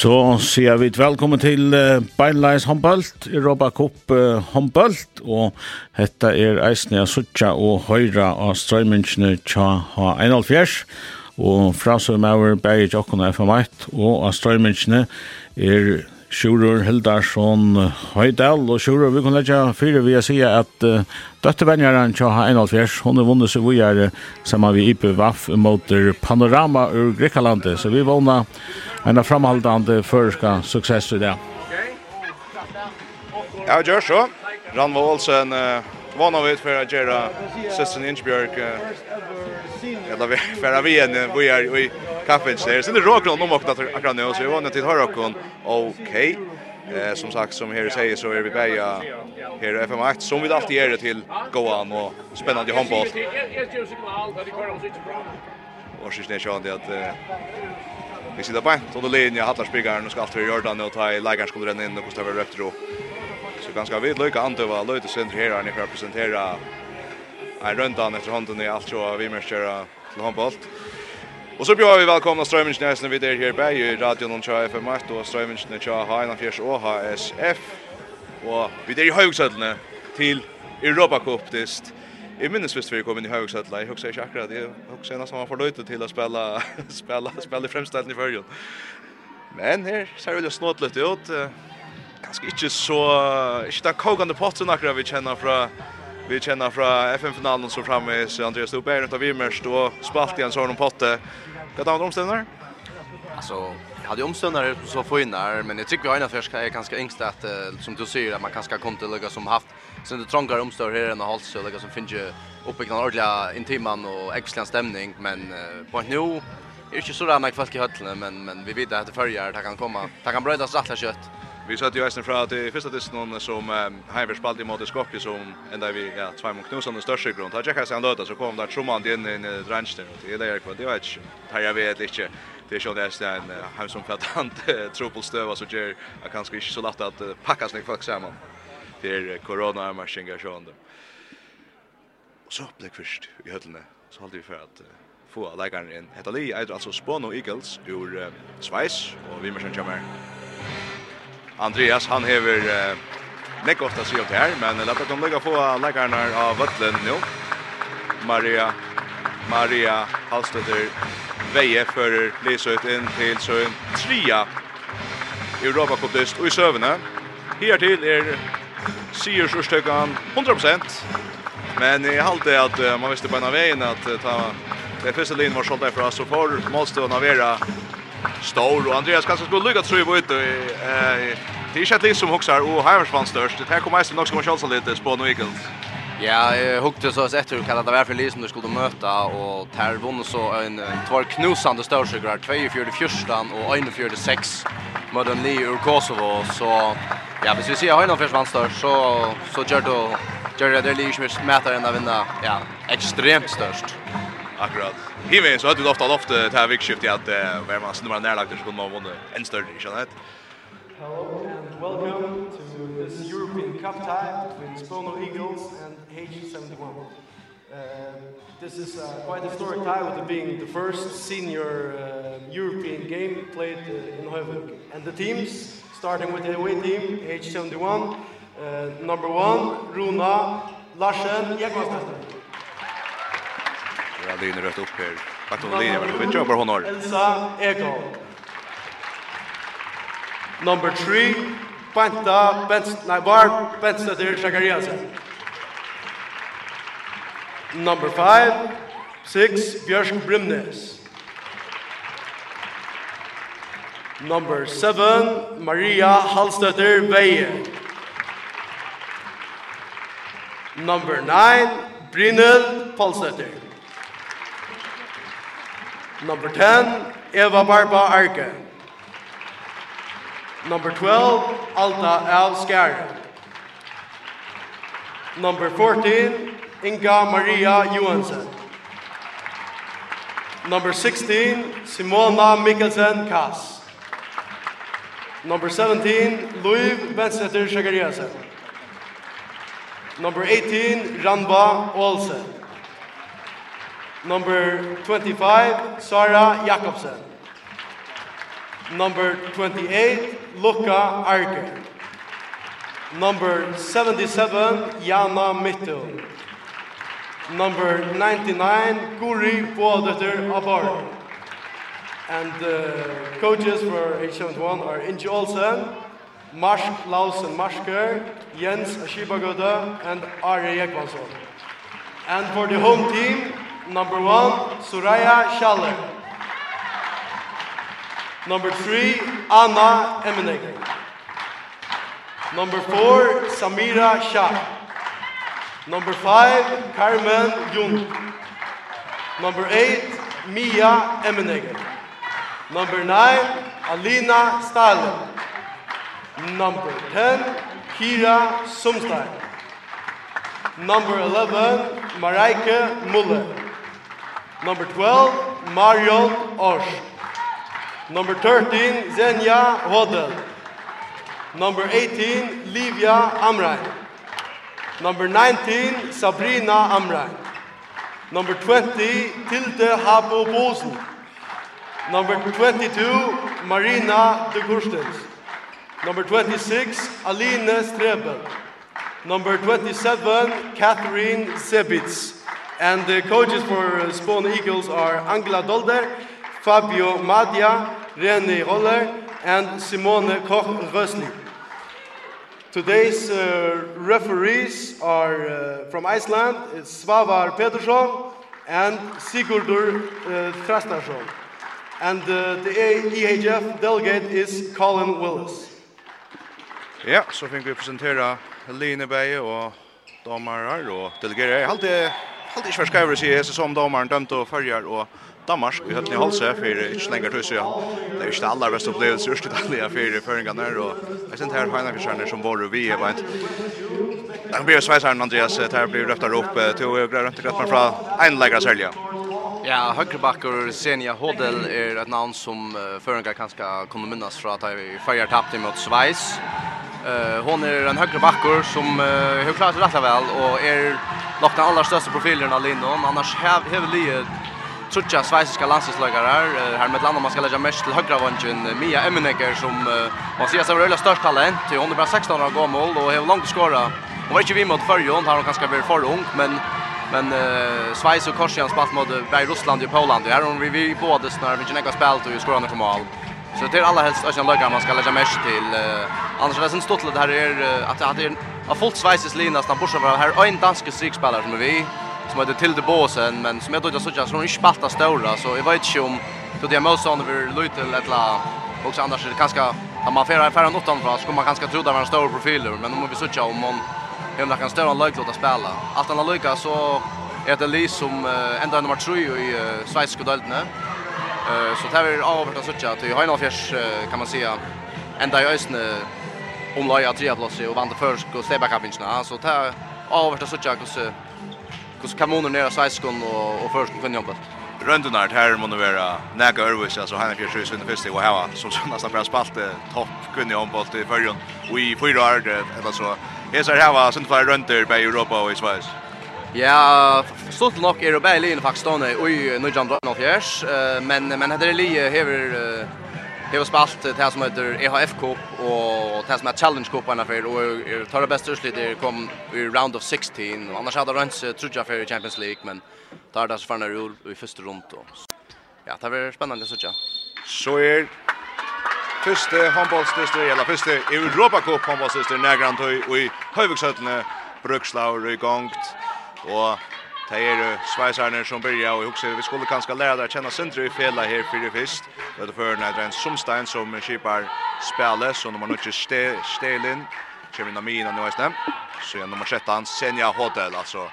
Så sier vi velkommen til uh, Beinleis Håndbølt, Europa Cup uh, Håndbølt, og dette er Eisne jeg suttja og høyra av strøymyndsene tja ha 1,5 og fra som er bæg Berge jokken og FM1, og av strøymyndsene er Sjurur Hildarsson Høydal og Sjurur, vi kan lage fire ved å si at uh, døttevenjaren Tjaha 1.5, hun er vunnet seg vi er sammen med Ipe Vaff mot Panorama ur Grekalandet, så vi vunnet en av framhaldande føreska suksess i det. Ja, gjør så. Ranvo Olsen uh, vann av ut for å gjøre søsteren Ingebjørg uh, eller for å vi en vi er i kaffens där. Sen det råkar någon om akkurat nu så vi var till höra och okej. Eh som sagt som här säger så är vi bäja här FM 8 som vi alltid är till Goan och spännande handboll. Och så snäcker han det att vi sitter på en då linjen hattar spelaren och ska alltid göra det och ta i lägaren skulle den in och Gustav Röptro. Så ganska vid lycka antöva löjte center här när jag presenterar en rundan efter hånden i allt så vi måste till handboll. Og så bjør vi välkomna strömmingsnäsna vi der her bär i radioen om tjaa FM 1 og strömmingsnä tjaa Haina Fjärs og HSF. og vi der i högsätlarna til Europa Cup dist. I minnes hvis vi kom inn i högsätla, jeg husker ikke akkurat, jeg husker nästan man får löjta til å spille spille, spille i främställen i förrjun. Men her ser vi det snått litt ut, ganska ikke så, ikke den kogande potten akkurat vi kjenner fra Vi kjenner fra FN-finalen som framme så Andreas Stubbe är runt av Vimmerst och spalt i en sån potte. Vad tar omståndare? Alltså jag hade omståndare så få in där men jag tycker vi har en affär är ganska yngst att som du säger att man kanske kommer till lägga som haft sen det trångar omstår här än halt så lägga som finns ju uppe kan ordla intiman och excellent stämning men på nu är inte så där mycket folk i höllen men men vi vet att det följer det kan komma det kan brödas rätt kött Vi satt ju ästen fra till första distan som um, Heimer spalt i mot Skopje som ända vi ja två mot knusan den största grund. Har checkat sig han döda så kom där Truman in i en ranster och det där kvar det var inte. Tar jag vet inte. Det är ju det nästan en hem som platant trubbelstöva så ger jag kanske inte så lätt att packa sig folk samman. Det är corona marshingar sjön då. Så blick först i höllen så håller vi för att få lägga in. Hetalie är alltså Spono Eagles ur Schweiz och vi mer känner Andreas han hever eh, nekk ofta sig det her, men la dem lukka få lekarna av Vøtlen nu. Maria, Maria Halstøtter veie fører Lisøyt inn til søen tria Europakoppdist og i søvende. Her til er siersjørstøkken 100%, men jeg halte at uh, man visste på en av veien at uh, ta, det første linjen var skjoldt derfra, så får målstående av vera Stor och Andreas kanske skulle lyckas tro på ut. Eh det är chattligt som huxar och Heimersman störst. Det här kommer mest nog ska man chansa lite på nu Eagles. Ja, jag hukte så att efter hur kallat det var för Lee som du skulle möta och där vann så en två knusande störsugrar 24-14 och 1 4 6 mot en Lee ur Kosovo så ja, hvis vi ser har någon försvann så så gör då gör det Lee som mäter ända vinna ja, extremt störst. Akkurat. Hive så hade du ofta ofta det vikskift i att uh, var man snurrar närlagt så kunde man vinna en större, känner jag. Hello and welcome to this European Cup tie between Spono Eagles and H71. Uh, this is uh, quite a historic tie with it being the first senior uh, European game played uh, in Heuvelk. And the teams, starting with the away team, H71, uh, number one, Runa, Larsen, Jekostas. Ja, det är rätt upp här. Vart hon linjer, men vi kör bara honor. Elsa Eko. Number 3, Panta Bens Naibar Bensader Shakariasa. Number 5, 6, Björn Brimnes. Number 7, Maria Halstøtter Veie. Number 9, Brynhild Palsøtter. Number 10, Eva Barba Arke. Number 12, Alta Al Skjære. Number 14, Inga Maria Johansen. Number 16, Simona Mikkelsen Kass. Number 17, Louis Bensetter Shagariasen. Number 18, Ranba Olsen. Number 25, Sara Jakobsen. Number 28, Luca Arge. Number 77, Jana Mittel. Number 99, Guri Bodeter Abar. And the uh, coaches for H71 are Inge Olsen, Marsk Lausen Marsker, Jens Ashibagoda, and Ari Ekvansson. And for the home team, Number one, Suraya Shalem. Number three, Anna Emenegger. Number four, Samira Shah. Number five, Carmen Jung. Number eight, Mia Emenegger. Number nine, Alina Stalin. Number 10, Kira Sumstein. Number 11, Marijke Muller. Number 12, Marion Osh. Number 13, Zenya Hodel. Number 18, Livia Amrain. Number 19, Sabrina Amrain. Number 20, Tilde Habo Bosen. Number 22, Marina de Gurstens. Number 26, Aline Strebel. Number 27, Catherine Sebitz. And the coaches for Spawn Eagles are Angela Dolder, Fabio Madia, René Roller, and Simone Koch-Rösli. Today's uh, referees are uh, from Iceland, it's Svavar Petersson and Sigurdur uh, Trastarsson. And uh, the EHF delegate is Colin Willis. Ja, så fikk vi presentera Line Beie og domarar og delegerer. Jeg halte Halt ikke for skriver å seg hese som domaren dømte og følger og Danmark i høtten i halse for ikke lenger tøys ja. Det er ikke det aller beste opplevelse i Ørstedalia for føringene her og jeg synes her Heinakensjerner som våre vi er bare Den blir sveiseren Andreas, der blir røftet opp til å grønne røptet rett fra en leggere selja. Ja, högerbacker Senia Hodel är ett namn som uh, förringar kanske kommer minnas från att vi färgar tappte mot Schweiz. Uh, hon är en högerbacker som uh, har klarat det rätt väl och är lagt den allra största profilen av Linnon. Annars har vi livet trutja sveitsiska landslagslögare här med landa man ska lägga mest till högra vanchen Mia Emmenegger som man ser sig rölla störst talent till hon är bara 16 år gammal och har långt skora. Hon var inte vi mot förrjon, har hon ganska varit för ung men men uh, Schweiz och Korsian spalt mot Berg Ryssland och Polen. Där hon vi vi både snär vi inte spelt och skora några mål. Så det är alla helst Ösjan Lögare man ska lägga mest till. Uh, annars är det sen stått det här är att det är av fullt sveises linas när Borsa var här en dansk strikspelare som är vi som heter Tilde Båsen men som jag tror då såg som inte spalta stora så jag vet inte om då det är han över lite lätta och så annars är det ganska att man färar färran åttan från så man ganska tro att trodde var en stor profil men om vi såg om hon hemma kan stå en löjklot att spela allt han har lyckats så är det Lee som ända nummer 3 i svenska dölden så det är avvart att såg att i Heinolfjärs kan man säga ända i ösnen omlai av trea plåse och vann det først og steg backup. Så det er avhvert å sutja hvordan hvordan kamoner nere seiskon och och först kunde jobba. Röndunar här måste vara näga Örvis alltså han är ju sjö under första och hava som så nästan bara spalt topp kunde jobba boll i förrjon och i fyra år eller så. Här så hava sen för röntor på Europa och i Schweiz Ja, stort nok er det bare linje faktisk stående i Nujan og Fjers, men, men det er lige hever har spalt det som heter EHF Cup och det som är Challenge Cup ena för och tar det bästa utslut det kom i round of 16 och annars hade runt trudja för Champions League men tar det så fan ur i första runt då. ja det blir spännande så tja så är första handbollsdyster eller första Europa Cup handbollsdyster nägrant och i Höjviksötne Brukslaur i gångt och Det er Sveisarne som börjar och också vi skulle kanske lära dig känna Sindre i fela här för det först. Det är för när det är en Sumstein som skipar spelet så nummer 9 Stelin. Kevin Amina nu nästan. Så är nummer 13 Senja Hotel alltså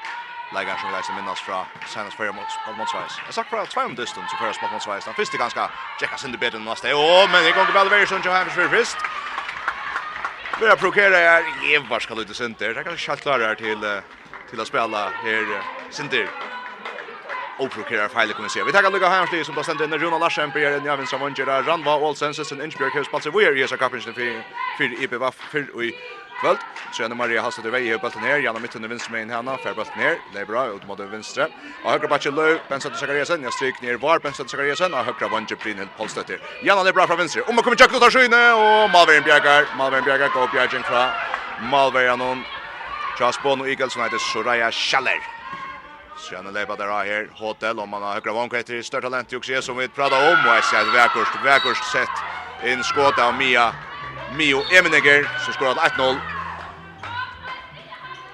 lägger som läser minnas från senast förra mot mot Schweiz. Jag sagt för två om distans för första mot Schweiz. Den första ganska checka sin i den nästa. Åh, men det går väl väldigt sunt Johannes för först. Vi har prokerat här. Jag var ska lite center. Det kanske skall klara till till att spela här Sinter. Oprokerar kan vi se. Vi tackar Luka Hamsli som då sänder in Runa Larsen på en Javin som vanjer Ranva Olsen sen Innsbjerg hus passar vi är ju så kapten för för IPV för och kvöld. Så Anna Maria har i iväg i bollen ner genom mitten med vänstermain henne för bulten ner. Det är bra ut mot vänstra. Och högra backen Lö Benson till Sakariasen. Jag stryk ner var Benson till Sakariasen och högra vänster Brinhild Polstetter. Janne är bra från vänster. Om man kommer jacka ut tar skyne och Malveren Bjergar. Malveren Bjergar går Bjergen fra Malvern Charles Bono Eagles United Soraya Schaller. Sjønne leipa der av her, Hotel, om man har høyre vannkva etter større talent jo som vi prater om, og jeg ser et vekkurs, vekkurs sett inn skåta av Mia, Mio Emeniger, som skåret 1-0.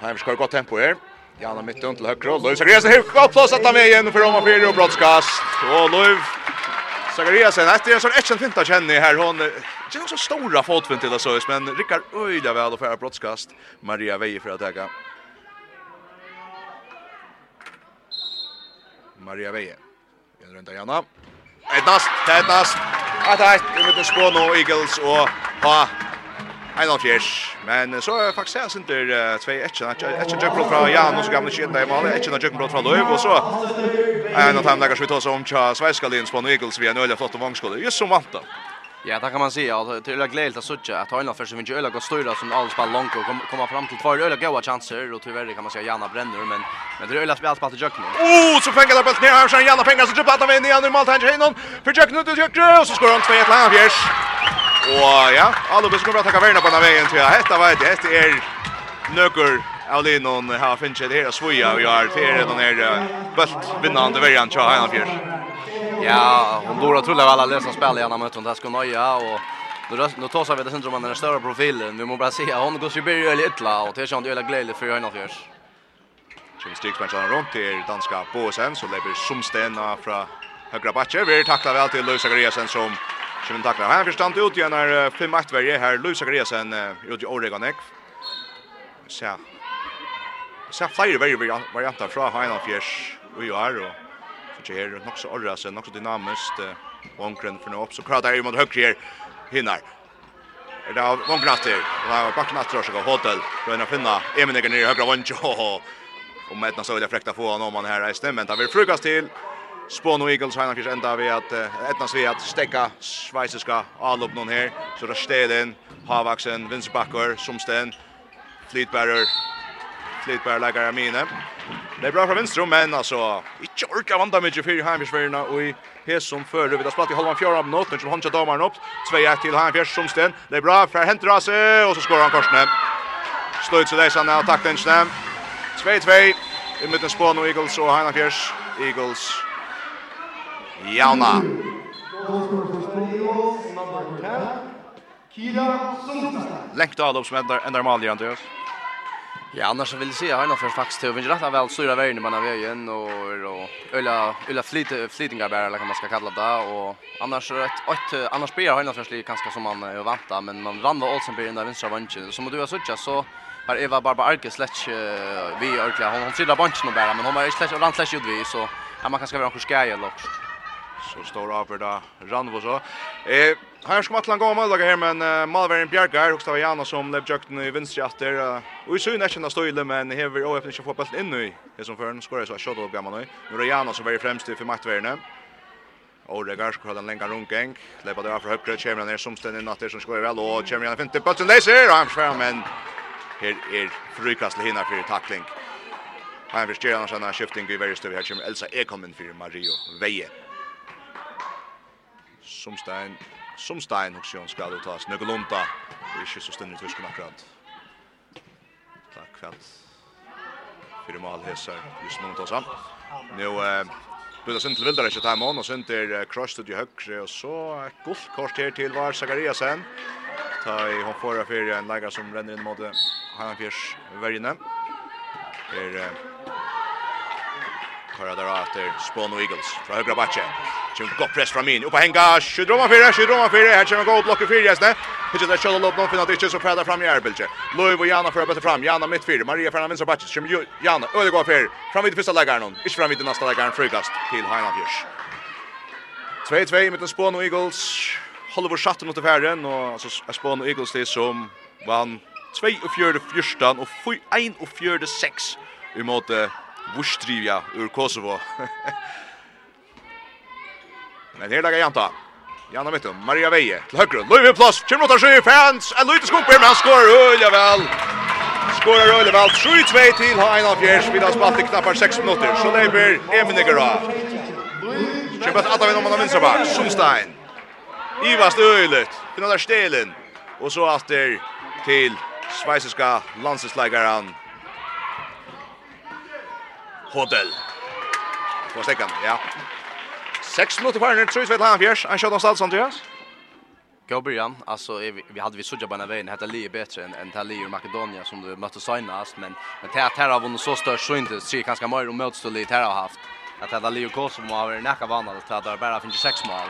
Heimer skår godt tempo her. Janna Mittun til høyre, og Løyv Sakresen, her, godt plass at ta er igjen for Roma 4 og brottskast, og Løyv Zachariasen, det är en sån etchen finta känner här. Hon inte någon så stora fotfint till oss, men Rickard Öjda väl och färra brottskast. Maria Veje för att äga. Maria Veje. En runt Jana. Ett nast, ett nast. Att det är mitt spår nu Eagles och ha Ein av fjers, men så er faktisk jeg sin til tvei etjen, etjen jøkbrot fra Jan, og så gamle kjenta i Mali, etjen jøkbrot fra Løyv, og så en av dem temmlegger som vi tar oss om tja Sveiskalins på Nygels via en øyla flott og vangskole, just som vant da. Ja, det kan man säga att det är glädjligt att söka att Hörnland för som inte öliga och styra som all spel långt och komma fram till två öliga goda chanser och tyvärr kan man säga Janna bränner men men det är öliga spel spel Jöknu. Oh, så fänger det på ner här så Janna fänger så dribblar han in i normalt mål tänker Heinon för Jöknu till Jöknu och så skorar han 2-1 Landfjärs. Och ja, alla bus kommer att ta vägen på den vägen till. Hetta vet jag, hetta är nöcker Aulinon har finnit det här svoja och gör till den där bult vinnande värjan till han fjärs. Ja, hon då tror alla läsa spel igen mot hon där ska nöja och Nu nu tar sig vi det syndrom den större profilen. Vi måste bara se hon går ju börja lite illa och det känns ju väldigt glädje för Jan Fjärs. Kjell Stigsmatchen runt till danska Bosen så lever Sumstena från högra backe. Vi tacklar väl till Luis Agriasen som Kjøven takler. Her forstand ut igjen er 5-8-verje. Her Louis Zachariasen ut i Oregonek. Så Så flere verje varianter fra Heinan Fjers og jo her. Og så her nok så orra orras, nok så dynamisk. Vongren for nå opp. Så klart er jo mot høyre her. Er Det er vongren etter. Det er bakken etter oss og Hotel. Røyner finna. Emin er nere i høyre vongren. Og med etna så vil jeg frekta få han om han her reisende. Men det vil frukast til. Spån och Eagles har nog ända vi att at etnas att stäcka stekka all upp någon här Så där står den Havaxen Vinsbacker som sten Fleetbearer Fleetbearer lägger jeg mine. Det är bra från vänster men alltså inte orkar vanda mycket för heimfjørsverina och i hes som för vi har spelat i halvan fjärde minut nåt, som han chatta domaren upp 2-1 til som sten. Det är bra för Hentras och så skorar han korsene. Sløyt seg leisane när attacken den 2-2 i mitten Spån og Eagles och Heina Eagles Jauna. Lengt Adolf som ender, ändrar Malja, Andreas. Ja, annars så vill jag säga Arna för faktiskt till vinner rätt väl syra vägen man av igen och och ölla ölla flit flitingar bara eller kan man ska kalla det och annars så ett ett annars spelar Arna för slik ganska som man är vant men man rann var Olsen blir den där vänstra vänchen så måste du ha sökt så har Eva Barba Arke släck vi örkla hon hon sidar bunchen bara men hon har släck och släck ut vi så ja, man kan ska vara en eller också så står avbörda Ranvo så. Eh här ska Matland gå med lagar här men uh, Malvern Bjerke också var Jana som lev jakten i vänsterjatter. Uh, och i syn är kända stöjle men här vi öppna sig få bollen in nu. Det som förn skorar så shot upp gamla nu. Nu är Jana som är främst för mattvärden. Och det går skall den längre runkeng. Lepa där för högt kommer ner som ständer natter som skorar väl och kommer igen femte bollen läser. Han skär men här är frukast hinna för tackling. Han förstår annars en shifting i varje stöv här kommer Elsa kommen för Mario Veje. Sumstein, Sumstein hos Jón skal uttas, det og ikke så stundin tvisken akkurat. Takk for at fyrir mal hesar, just noen tas an. Nå, Bluta sin til Vildar ikke ta mån, og sin til Krost til i og så et gult kort her til var Zakariasen. Ta i håndfåra fyrir en leikar som renner inn mot Hanna Fjers vergene. Her Kora där after Spawn och Eagles från högra backen. Tjum gott press från min. Upp hänga. Skjut Skjudroma fyra, skjudroma fyra. Här kommer gå blocker fyra jäste. Hittar där kör lopp någon finna det så präda fram i Erbilje. Löv och Jana för att fram. Jana mitt fyra. Maria Fernandes och backen. Tjum Jana öde går för. Fram vid första läggaren någon. Inte fram vid nästa läggaren frukast till Heinrich Jus. 2-2 mot Spawn och Eagles. Håller vår schatten åt färden och så Spawn och Eagles det som vann 2-4 och 14 och 1-4-6 i mot Vustrivja ur Kosovo. Men her lagar Janta. Janna mitt Maria Veje til høyre. Løyve plass, kommer åtta sju, fans, en løyte skumper, men han skårer øyla vel. Skårer øyla vel, 3-2 til ha en av fjers, vi har spalt i knappar 6 minutter, så leiber Eminiger av. Kjempe at Adavin om han har bak. Sundstein. Ivast øylet, finner der stelen, og så atter til sveiseska landsesleikaren Hodel. På stekken, ja. 6 minutter på Arne, tror jeg han fjers. Han kjøtt av Andreas. Gå början, alltså vi vi hade vi sudda bara vägen hette Lee bättre än än Tali ur Makedonia som du mötte senast men men det här har vunnit så störst så inte så ganska mer och möts till det här har haft att hade Lee och Kosovo har varit näka vanlig att det bara finns sex mål.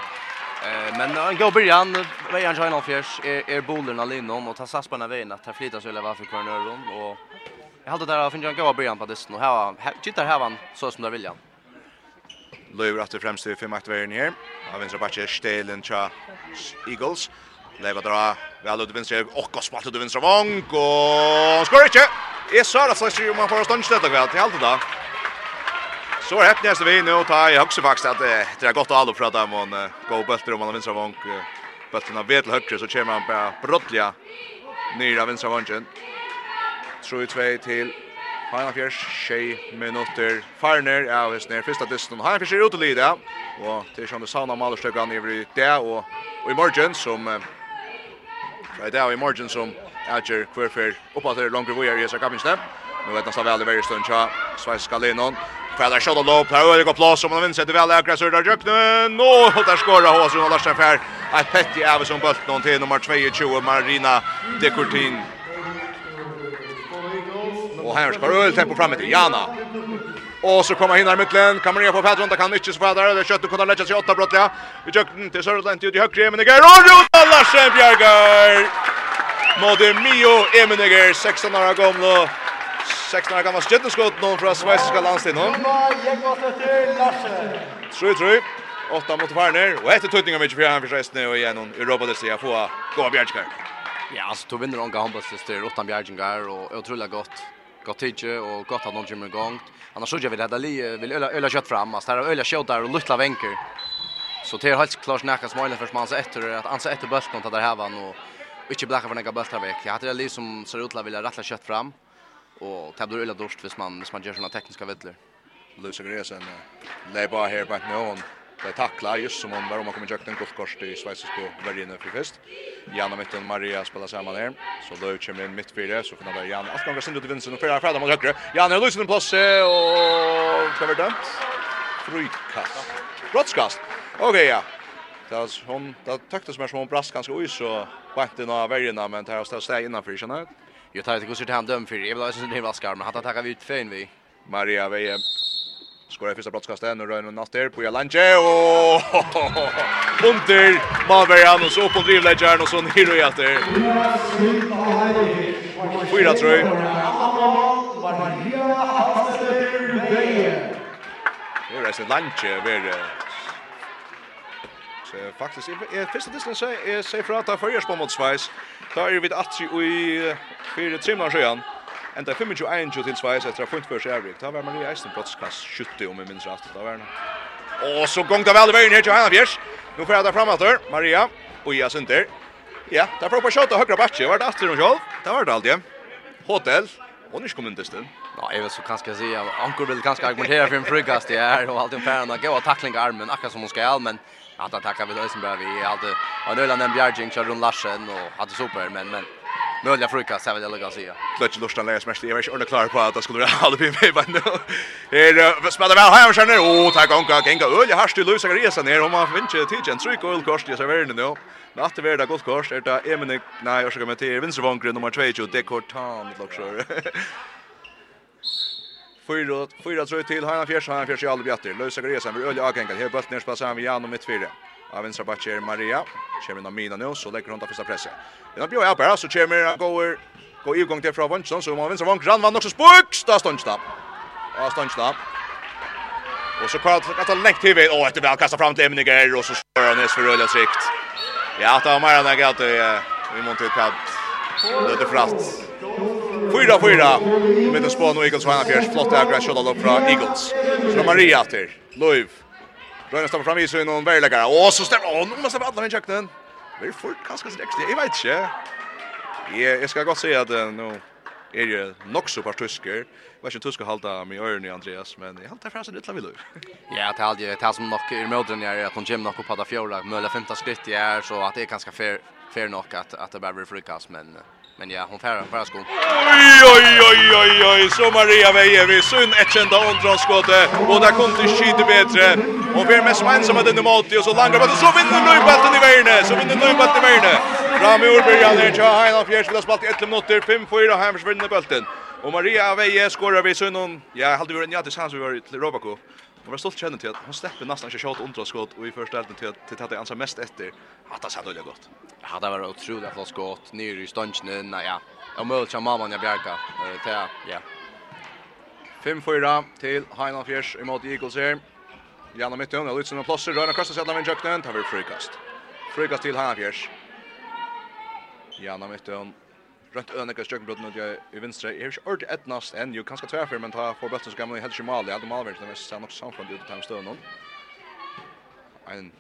Eh men en gå början vägen China fjärs är är bollen allinom och ta sats på den vägen att ta flytta så eller varför kvar nu och Jag hade där finns en goda början på det och här tittar här han så som där vill han. Löver att det främst är fem aktiveringar ner. Av vänstra backe Stelen Cha Eagles. Leva dra väl ut vänster och och spalt ut vänstra vång och skor inte. Är så att slash ju man får stånd stötta kväll till allt då. Så är det nästa vi nu ta i också faktiskt att det är gott att alla prata om en go bulter om man vänster vång. Bulten av vet högre så kommer han bara brottliga. Nyra vänster vången tror tvei til Heinafjers, tjej minutter farner av ja, Hesner, fyrsta distan. Heinafjers er ute lida, og til som det sauna malerstøkkan i vri det, og, og i morgen som, fra i det og i morgen som Adger oppa til langre vujar i Esa Kappingsne. Nå vet nästan väl veldig varje stund tja, Sveiska Lennon. Kvädar shot och lopp, här öliga plass, om man vinner seg sig väl äkra Sörda Jøknen. Nå, der skårer Håsen og Larsen Fær. Et Ett av som Ävesson noen til nummer 22, Marina Dekortin. Och här ska Öl tempo framåt till Jana. Och så kommer hinner mittlen, Kamrija på Patron, där kan inte så där, det kött kunde lägga sig åtta brottliga. Vi jökten till Sörland ut i högre, men det går och Rota Larsen Bjärgar. Mode Mio Emeniger, 16 år gamla. 16 år gamla stjärnskott någon från svenska landslaget. Tror tror. Åtta mot Farner och efter tutningar mycket för han försökte och igen någon Europa det ser få gå Bjärgar. Ja, alltså tog vinner någon gång sister åtta Bjärgar och otroligt gott gott tidje och gott att någon kommer igång. Annars så gör vill hade där li vill öla öla kött fram, alltså där öla där och lutla vänker. Så det är helt klart näka smajlen för man så efter att ansa efter bulten att där här var och inte blacka för några bultar veck. Jag hade det li som ser ut att vilja rattla kött fram och det blir öla dorst för man vis man gör såna tekniska vettler. Lusa Gresen, lägg bara här på någon. Det är tackla just som om Roma kommer jakten gott kors i Schweizisk och för fest. Janna mitten Maria spelar samman ner. Så då kommer in mitt fyra så kan det Jan Allt gånger sin ut vinsten och fyra fredag mot högre. Jan är lösen en plats och kommer dömt. Frykast. Brottskast. Okej ja. ja. Das hon da taktas mer som hon brast ganska oj så vakten av värjena men tar oss där innanför känner. Jag tar inte hur ser det hem döm för. Jag vill ha sin himla men Han tar tacka vi ut för vi. Maria Veje Skorar första brottskastet nu rör natt natter på Jalanche och under Maverjan och så på drivledgern och så ner och jätter. Fyra tror jag. Det är resten Lanche över Så faktiskt är första distans är säg för att ta förgörs på mot Schweiz. Där är vi att i fyra timmar sedan. Enda 25-21 til Svejs etter punkt for Sjævrik. Da var Maria Eisen brottskast 70 om jeg minns rett. Da var henne. Og så gong det veldig veien her til Heina Fjers. Nå får jeg det frem etter. Maria og Ia Sinter. Ja, der får jeg på kjøtt og høyre bakke. Var det etter hun kjøtt? Det var det alltid. Hotel. Og Hon är inte till. Ja, jag vet så kanske jag säger Anker vill kanske argumentera för en frukast det är och alltid färran att gå tackling armen akkurat som hon ska men att han vi vid Ösenberg vi hade en Öland en Bjerging kör runt Larsen och hade super men men möjliga frukost här vill jag lägga säga. Klutch Lustan läs mest. Jag är inte klar på att det skulle vara hålla på med men här spelar väl här känner Åh, tack onka gänga öl jag harst Luisa resa ner om man vinner till en tryck öl kost jag ser nu då. Natt över det gott kors, är det Emine nej jag ska med till vinstervankren nummer 2 Dekortan det också. Fyra fyra tror till Hanna Fjärs Hanna Fjärs i Albjätter. Lösa resa vill öl jag gänga. Här bollen ner spelar vid Jan och mitt fyra av vänstra backen Maria. Kommer in av Mina nu så lägger hon ta första pressen. Den blir upp här så kommer går går igång till från Vanchon så man vänstra vank rann också spux där ståndstapp. Ja stopp. Och så Karl att ta längt till och efter väl kasta fram till Emniger och så kör han näs för rulla sikt. Ja, ta mer än jag att vi måste ta det frast. Fyra fyra. Med en spån och Eagles vann fjärs flott aggression upp från Eagles. Så Maria åter. Loiv. Brønne stemmer fram i seg noen veileggere. Å, så stemmer han! Nå må stemmer alle med kjøkkenen. Det er fort kanskje sin ekstra. Jeg vet ikke. Jeg, jeg skal godt si at uh, nå er det nok så par tysker. Jeg vet ikke tysker halda med ørene i Andreas, men jeg halda fra seg litt av vildur. Ja, det er aldri. Det er som nok i mødren er at hun kommer nok opp av fjorda. Møller 15 skritt i er, så at det er ganske fair, fair nok at, at det bare blir frukast. men... Uh, Men ja, hon färrar bara sko. Oj, oj, oj, oj, oj. Så Maria Veje Vejevi, sunn ett kända ondronskåte. Och där kom till skydde bättre. Hon blir mest som ensam att den är Och så langar på. Så vinner Nöjbalten i Värne. Så vinner Nöjbalten i Verne. Fram i Orbergan är Tja Heinan Fjärs. Vi har spalt i 1 minuter. 5-4 Heims vinner bulten. Och Maria Veje skorar vi sunn. Ja, hade vi en jättesans vi var till Robacop. Man var stolt kjenne til at hon släpper nästan inte shot undra skott och i första elden till att till att det ansar mest efter att det hade det gott. Ja, det var otroligt flott skott ner i stanchen. Nej ja. Jag möter jag mamma när Bjarka. Eh till ja. 5-4 till Heinolf Fjärs emot Eagles här. Janna mitt under Lutsen och Plosser rör across sidan med Jöknen tar vi frikast. Frikast till Heinolf Fjärs. Janna mitt runt önaka stökenbrotten och jag i vänstra. Jag har ord ett näst än ju kanske tvärför men ta för bättre så gammel i helst i schmal. Jag hade malvärd när jag sen också samfund ut i stön någon. En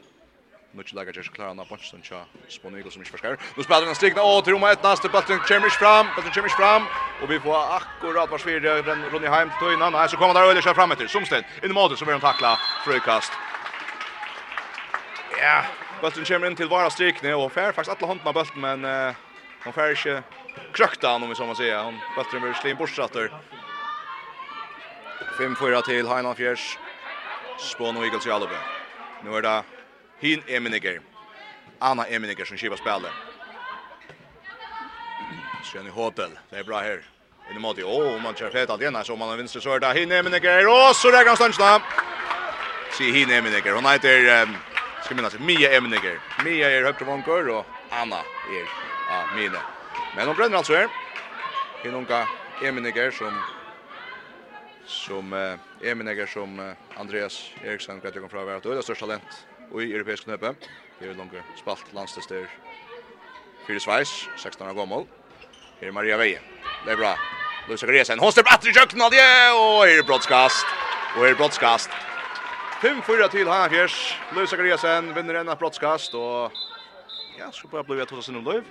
Nuch lagar just klara na punch suncha. Sponego som inte förskär. Nu spelar den stigna och till Roma ett nästa bollen Chemish fram, bollen Chemish fram och vi får akkurat vars vi den Ronny Heim till innan. Här så kommer där Öle kör fram efter. Somsten in i målet så vill de tackla frukast. Ja, bollen kommer in till vara strikne och fär faktiskt alla handen av bollen men uh, hon fär inte krökta han om vi som man säger. Han bättre med Slin Borsatter. 5-4 till Heinan Fjärs. Spån och Eagles i Alubö. Nu är det Hin Eminiger. Anna Eminiger som skivar spelet. Sjön i Hotel. Det är bra här. Inne mot i åh, man kör fet allena så man har vinst så är det Hin Eminiger. Och så där kan stanna. Se Hin Eminiger. Hon heter um, ska minnas Mia Eminiger. Mia är högt vankor och Anna är ja, Mine. Men hon bränner alltså här. Det unga Eminiger som som uh, Eminiger som uh, Andreas Eriksson vet jag från vart det största talent och i europeisk knöppe. Det er langt spalt landstester. Fyra Sveis, 16 år gammal. Her er Maria Veie. Det er bra. Luisa Gresen. Hon släpper bättre i köken av det. och här är brottskast. Och här är brottskast. 5-4 till Hafjärs. Luisa Gresen vinner en av brottskast och ja, så bara blir det att ta sig nu löv.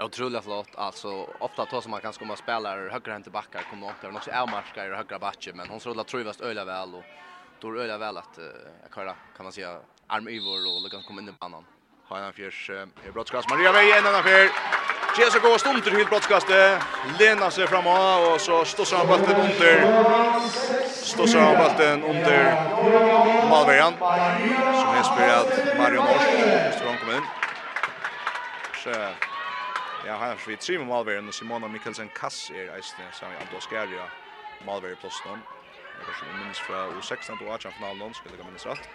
Otroligt flott. Alltså ofta tar som man kanske kommer spelare högra hem till backar kommer upp där också Elmarska i högra backen men hon rullar trövast öliga väl och då öliga väl att jag kan kan man säga arm över och lyckas komma in i banan. Har en fjärs är brottskast Maria Veje en annan fjär. Tjesa går stund till brottskastet. Lena sig fram och så stossar han bollen under. Stossar han bollen under Malvejan. Som är spelad Mario Mors. Strong kommer in. Så Ja, han har vi tre med Malveren og Simona Mikkelsen Kass er eisne, som er Ando Skæria, Malveren pluss noen. Jeg kanskje vi minnes fra U16 til U18-finalen skulle jeg minnes rett.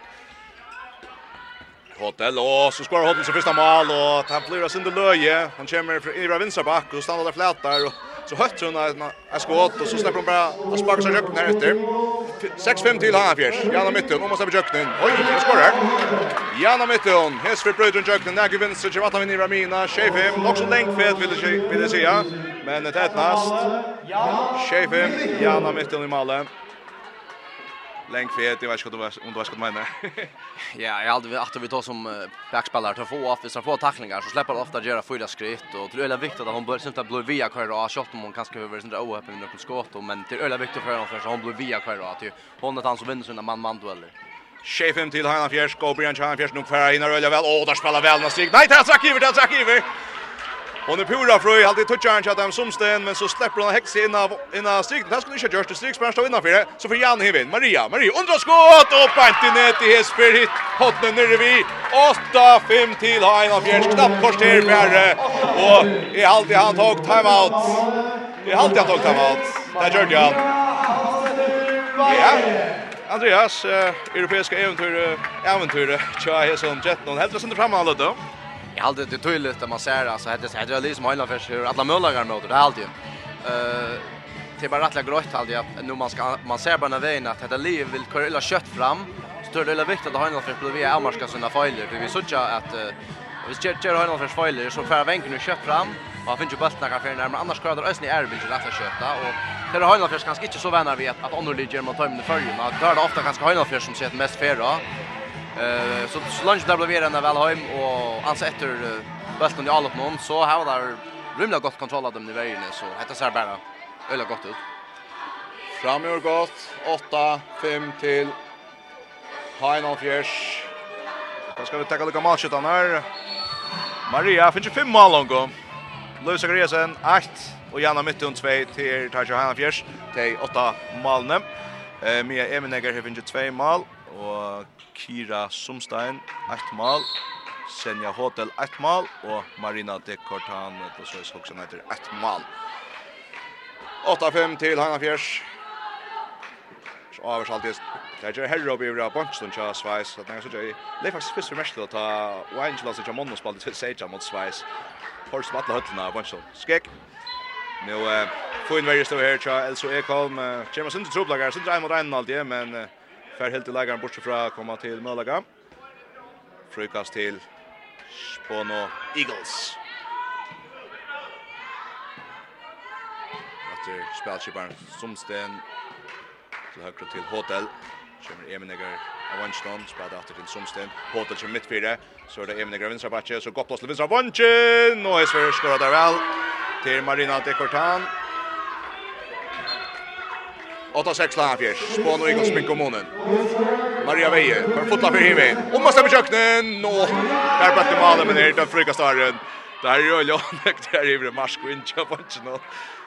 Hotel, og så skår Hotel sin første mål, og han blir av sin løye. Han kommer fra Ivra Vinsabak, og stannar der flætar, og Så hötter hon ett skott och så släpper hon bara och sparkar sig rökna efter. 6-5 till han fjärs. Janna mitten, hon måste ha rökna. Oj, hon skorar. Janna mitten, häst för bröden rökna. Näger vinster, så vattnar vi ner Ramina. Tjejfem, också längdfett vill det säga. Men det är ett nast. Tjejfem, Janna mitten i Malmö länk fet, jag vet inte om du vet vad du menar. Ja, jag hade vi åter vi tar som backspelare till få av vissa få tacklingar så släpper ofta göra fyra skritt och det är väldigt viktigt att hon bör synta blå via kvar och shot om hon kanske över sin oöppen något skott men det är väldigt viktigt för henne för så hon blir via kvar att ju hon att han som vinner sina man man dueller. Chefem till Hanna Fjärsk, Brian Chan Fjärs nu kvar in och öla väl. Åh, där spelar väl Nasik. Nej, där Zakiver, där Zakiver. Och nu pura fröj, alltid touchar han chatta som sten men så släpper han häxa in av in av strikt. Det skulle inte görs till strikt spänst innan för det. Så för Jan Hevin, Maria, Maria undrar skott och pant ner i Hesper hit. Hotnen nere vi 8-5 till Hein av Björn knappt kort till Bjerre och i alltid han tog time out. I alltid han tog time out. Där gör Jan. Ja. Andreas, europeiska äventyr, äventyr, tja, här som 13, helt resten framme alla då jag hade det tydligt att man ser alltså hade det hade liksom alla för sig alla möjliga mot det alltid. Eh det bara rättla grått hade jag nu man ska man ser bara vägen att det liv vill köra kött fram. Så det är viktigt att ha en för att vi är marska sina fejler för vi såg att Vi ser Jerry Heinolf för fejler så för vänken nu kött fram. Och han finns ju bultarna kan för närmare annars kör det ösn i Erbil till att köta och Jerry för kanske inte så vänner vet att Onur Liger mot Tömne att Då är det ofta kanske för som ser mest färra Eh så så lunch där blev vi ända väl hem och alltså efter bulten i all upp någon så här var där rymla gott kontroll av dem i vägen så detta ser bara öle gott ut. Framgör gott 8 5 till Final Fjärs. Då ska vi ta lika matchet han här. Maria finns ju fem mål långt. Louis Agriasen 8 och Janna Mytton 2 till Tasha Hanna Fjärs. Det är 8 mål nu. Eh Mia Emenegger har finns ju 2 mål och Kira Sumstein, 8 mål. Senja Hotel, 8 mål. Og Marina Dekortan, det så er også etter 8 mål. 8-5 til Hannafjers. Så avers alltid. Det er ikke herre oppi over Ura Bønstund til Sveis. Det er faktisk fyrst for mest til å ta Wangela som ikke spalte til Seja mot Sveis. Forst med alle høttene av Bønstund. Skekk. Nå, få inn verre stå her til Elso Ekholm. Kjema sin til tropplager, sin til mot en alltid, men... Fär helt till bortsett fra från komma till Malaga. Frukast till Spono Eagles. Etter spelskipparen Somsten till høyre till Hotel. Kommer av Avanston, spelar efter till Somsten. Hotel kommer mitt fyra. Så är det Emeniger vänstra backe, så gott plats till vänstra Avanchen. Och Sverige skorar där väl. Till Marina de Cortan. 8-6 Lafjers, Spån och Igos Mink kommunen. Maria Veje, for fotla för himmel. Og man stemmer kjøkkenen, og her ble det malen, men her er den frykastaren. Der er jo Lønnek, der är jo Marsk och inte på inte noe.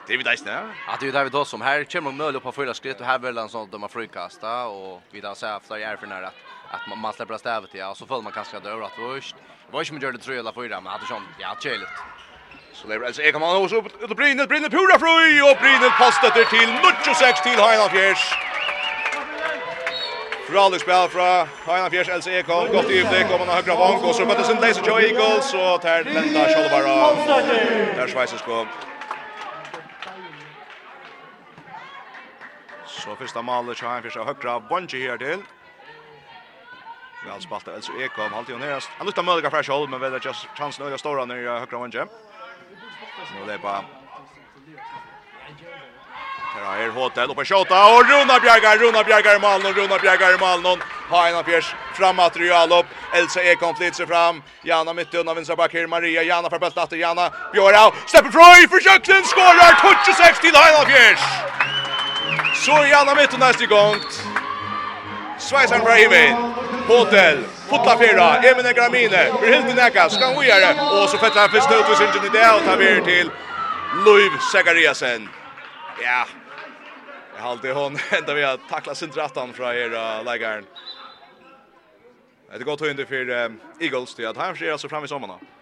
Det är vi dejst Ja, det är ju David Hossum. Här kommer Möl upp på fyra skritt och här vill han sånt de har frukasta och vi där säger efter är för nära att att man man släpper stävet ja och så får man kanske dör att först. Det var ju som gjorde jag alla fyra men hade sånt ja tjejligt. Så det är alltså Ekman och så ut upp brinner brinner pura fri och brinner past det till 96 till Heinald Fjärs. Fralux spel fra Heinald Fjärs LC Ekholm. gott i utblick om han har högra vank och så möter sin Laser Joe Eagles och tar Lenda Scholvara. Där Schweizers kom. Så första målet så han försöker högra bunge här till. Väl spalt alltså Ekholm halt ju nerast. Han luktar möjliga fresh håll men väl just chansen att stora när högra bunge. Nu det bara Här är Hotel uppe skjuta och Runa Bjärgar, Runa Bjärgar i mål, Runa Bjärgar i mål. Haina Fjärs fram material upp. Elsa är flyttar fram. Jana mitt undan vänstra back här Maria Jana för bulten till Jana. Björra släpper för försöker skorar 26 till Haina Fjärs. Så Jana mitt undan nästa gång. Sveisan Breivin, Hotel, Fotla Fyra, Emine Gramine, blir helt nekka, skal vi og så fettler han først ut i sin idé, og tar vi til Luiv Segariasen. Ja, jeg halte hon, enda vi har takla sin drattan fra her uh, leggeren. Det er godt høyende for um, Eagles til at han skjer altså fram i sommeren.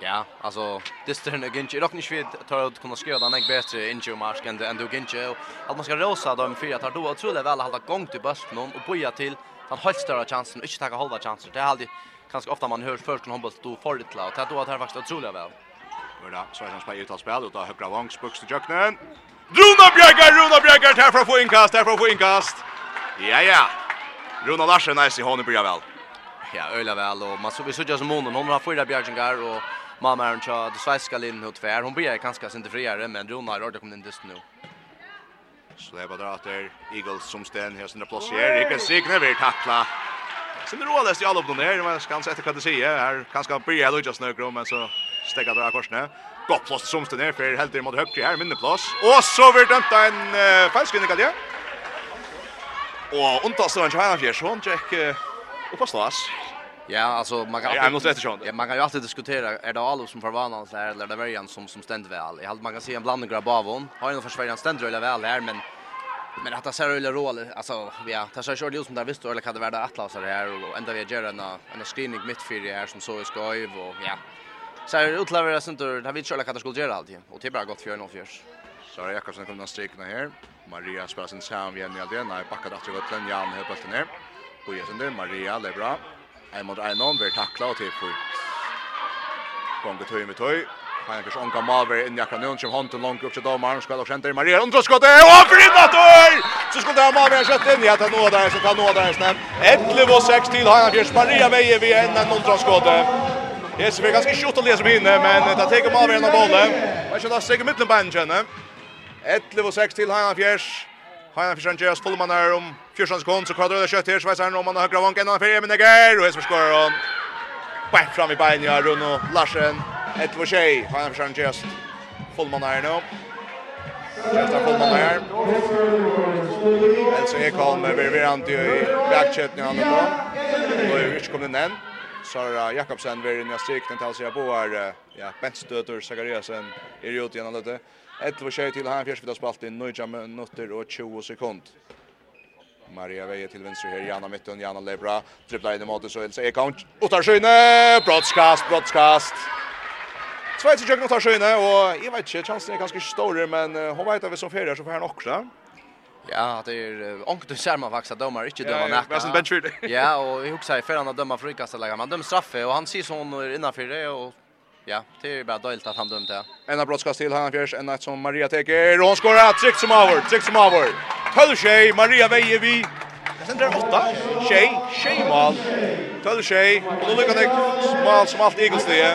Ja, alltså det stern är inte dock inte vid att ta kunna skriva den är bättre in ju mark än än du inte att man ska rosa dem för att då tror det väl hålla gång till bästen och boja till han har större chansen och inte ta halva chanser. Det är alltid ganska ofta man hör först en handboll då för det och det då att här faktiskt otroligt väl. Hörda, så är han spelar utan spel och då högra vångs spucks till jöknen. Runa Bjergar, Runa Bjergar här för att få inkast, här för att få inkast. Ja ja. Runa Larsen nice i honom börjar väl. Ja, öla väl och man så vi såg ju som hon hon har fyra bjärgingar och mamma är en det svenska linjen hon tvär. Hon blir ganska inte friare, men Rona har det kommit in just nu. Så det är bara där att det Eagles som sten här sina plats här. Ikke sikne vi tackla. Sen det rådast i alla upp där, men ska inte vad det säger. Här kanske börja då just nu, men så stäcka dra korsne. Gott plats som sten ner för helt mot högt här minne plats. Och så vart det en uh, falsk kallar. Och undan så han Heinrich Schoncheck upp på stas. Ja, alltså man kan Jag måste eftersom. Ja, man kan ju alltid diskutera är det Alof som förvånar sig här eller är det Verjan som som ständer väl. Jag hade man kan se en blandning av Bavon. Har ju någon försvarare ständer väl väl här men men att det ser ju roll alltså vi har det ser ju ut som där visst eller kan det vara Atlas här och ända vi gör en en screening mitt för det här som så ska ju och ja. Så är utlevererar sånt där har vi inte kan det skulle göra alltid och det är bara gott för 04. Så Jakobsen kommer att strikna här. Maria spelar sin sam igen i Aldena. Backar åt vänster. Jan helt på ner. Och Jesen Maria Lebra en mot en annan vi tackla och till för gång till med tog Han kanske onka Malver in i akra nu som hånden långt upp till domaren ska och skänter Maria undrar skottet och Grindator så skulle han Malver sätta in i att nå där så kan nå där snäpp 11 och 6 till han Björn Maria Veje vi en undrar skottet Det ser ganska skjort att läsa med inne men det tar Malver en av bollen Jag känner där sig mitten på 11 och 6 till han Björn Hajan Fischer Andreas Fullman är om 14 sekunder, så kvadrar det kött här, Schweizaren om man högra vank, en annan ferie, men Neger, och Hesper skorar hon. Bärt fram i benen, ja, Runo Larsen, ett för tjej, han har försökt just fullman här nu. Just har fullman här. Elsa Ekholm är vi virvirant i backkötten han är. Då är vi inte kommit än. Sara Jakobsen var inne i strikten till sig på här. Ja, Bentstöter, Zachariasen är ju ute igen lite. Ett för tjej till han, fjärde har spalt i nöjda minuter och 20 sekunder. Maria Veje till vänster här, Jana Mittun, Jana Lebra, dribblar in i måte så Elsa Ekholm, Ottarskyne, brottskast, brottskast. Schweiz i Jöggen Ottarskyne, og jeg vet ikke, chansen er ganske stor, men uh, hun vet at vi som ferier så får han også. Ja, det är onkel du ser man vaxa domar, inte döma näka. Ja, bench för det. Ja, och jag huxar för han döma frikast lägga. Man dömer straffe och han ser sån innanför det och ja, det är bara dåligt att han dömde. En brottskast till han fjärs, en som Maria tar. Hon skorar, trick som över, trick som över. 12 tjej, Maria Veje vi. Det sender åtta. tjej, tjej mal. 12 tjej, og nå lykker det mal som alt Eaglestie.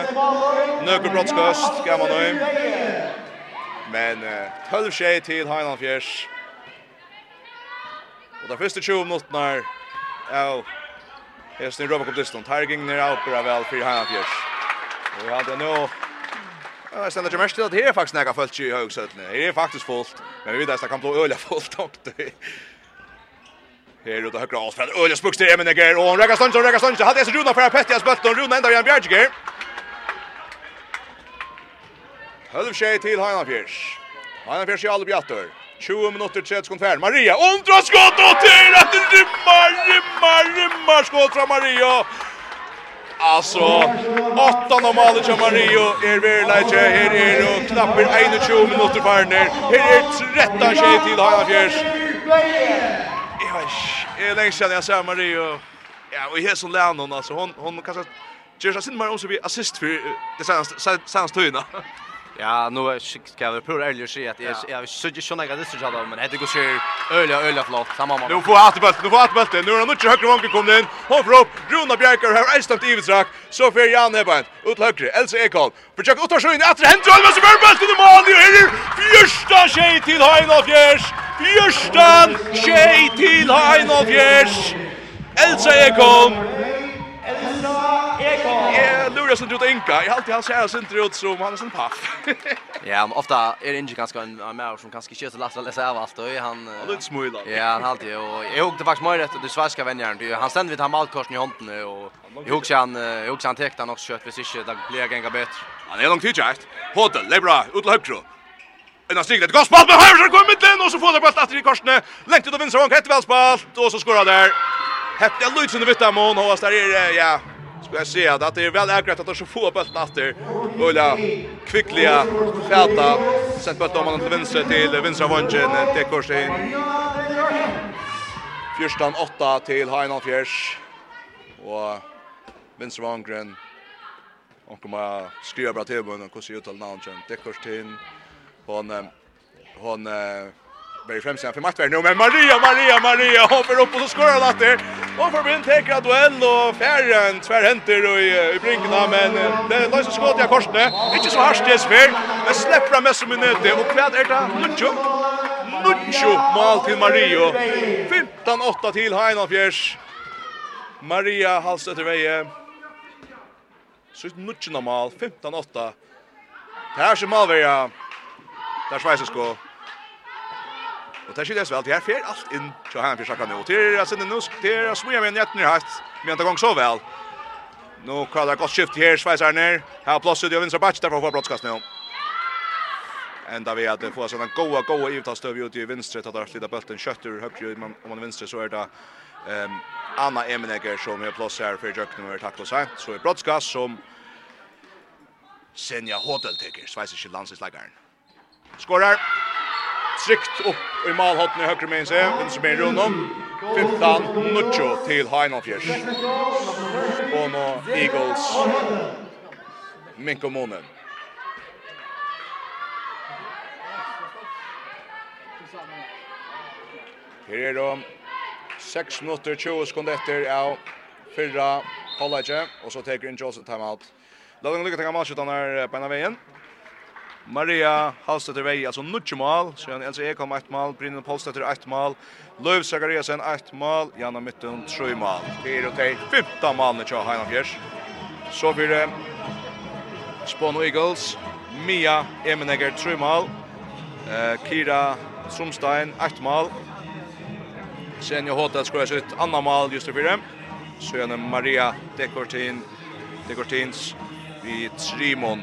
Nøkker brottskøst, gammel nøy. Men 12 tjej til Heinland Fjers. Og det første 20 minutter er av Hesten i Robocop Diston. Targingen er outbra vel for Heinland Fjers. Og vi hadde nå Jag ställer ju mest till att det är faktiskt näga fullt i högsötne. Det är faktiskt fullt. Men vi vet att det kan bli öliga fullt också. Här ute högra Alfred. Öliga spuxter till men det. Och han räcker stånd, räcker stånd. Hade jag så Runa för Pettias Och Runa ändrar igen Bjerger. Halv tjej till Heinafjärs. Heinafjärs i alla bjattor. 20 minuter, 30 sekunder färd. Maria, undra skott och till att det rimmar, rimmar, rimmar skott från Maria. Alltså, åttan av målet av Mario är Verlage. Här är det knappt 21 minuter kvar ner. Här är 13 tjej till Hagafjärs. Jag är längst sedan jag ser Mario. Ja, och här som hon, alltså hon, hon kanske... Gjörs, jag syns mer om så vi assist för det senaste, senaste tøyna. Ja, nu ska shit jag prova ärligt säga att jag jag såg ju såna det så jag men det går så öliga öliga flott samma man. Nu får att bulten, nu får att bulten. Nu är det mycket högre vanken kom in. Hopp upp. Runa Bjerker har ästat i vitrak. Så för Jan Hebant. Ut högre. Elsa Ekholm. Försök att ta sig in efter Hendrell men så blir bulten i mål. Det är första tjej till Heinolf Fjärs. Första tjej till Heinolf Fjärs. Elsa Ekholm Jag lurar sig ut enka. Jag alltid han ser sig inte ut som han är sån paff. ja, men ofta är det inte ganska en mer som kanske inte så lätt att läsa av allt och han Han är smula. Ja, han alltid och jag hugde faktiskt mer rätt det svenska vänjaren. Han ständer vid han malkorsen i handen och jag hugger han jag hugger han täckte han också kött vid sig där blir gänga bättre. Han är långt hitjakt. Hotel, Lebra, ut till högre. En av stiglet går spalt med höger kommer mitten och så får det bollen åter i korsne. Längt ut av vinstra vank, hett spalt och så skorar där. Hett det Lutzen vitt där mån och där är ja, Ska jag säga att det är väl ägrat att de så få bulten efter. Ulla kvickliga fäta. Sen bulten om man till vänster till vänstra vången till korset in. Fyrstan 8 till Heinal Fjärs. Och vänstra vången. Och kommer skriva bra till bunden. Hur ser ut all namn? Till korset in. Hon... Hon... Berg främst för Mattvärd nu men Maria Maria Maria hoppar upp och så skorar han åter. Och får vind tar duell och färren tvärhänder och i, i brinkarna men det löser skott i korsne. Inte så harst det svär men släpper med som minuter och kvad är det Nuccio. Nuccio mål till Mario. 15-8 till Heinafjärs. Maria Hallstötter väje. Så Nuccio mål 15-8. Det här som mål var. Där Schweizer skår. Och där skyldes väl. det här fer allt in til han för sakka nu. Til er sinne nu til er smuja med njettner hatt, men det gång så väl. Nu kallar gott skift här Schweizer ner. Här plås ut i vänstra batch, för får broadcast nu. Ända vi att få sånn goa, goa ivtastøv ut i vinstre, att där slita bulten kjøttur, högre om man vänster så är det ehm Anna Emenegger som är plås här för Jack nummer tack och så. Så är broadcast som Senja Hotel teker, Schweizer ikke Skorar trygt upp i malhotten i högre med sig, är runt om. 15 Nuccio till Heinolfjärs. Och nu Eagles. Minko Monen. Her er det 6 minutter 20 sekunder etter av fyrra halvleitje, og så teker inn Joseph timeout. Lødning lykke til gammel, skjøttene er på en av veien. Maria Halstetter vei, altså nutje mal, så han Elsa Ekholm ett mal, Brynne Polstetter ett mal, Løv Sakariasen ett mal, Janna Mytten 3 mal. Det er jo de 15 malene til Heinan Fjers. Så blir det Spåno Eagles, Mia Emenegger 3 mal, eh, Kira Somstein ett mal, Senja Hotel skojar sig ut annan mal just för dem. Så är Maria Dekortin, Dekortins vid Trimon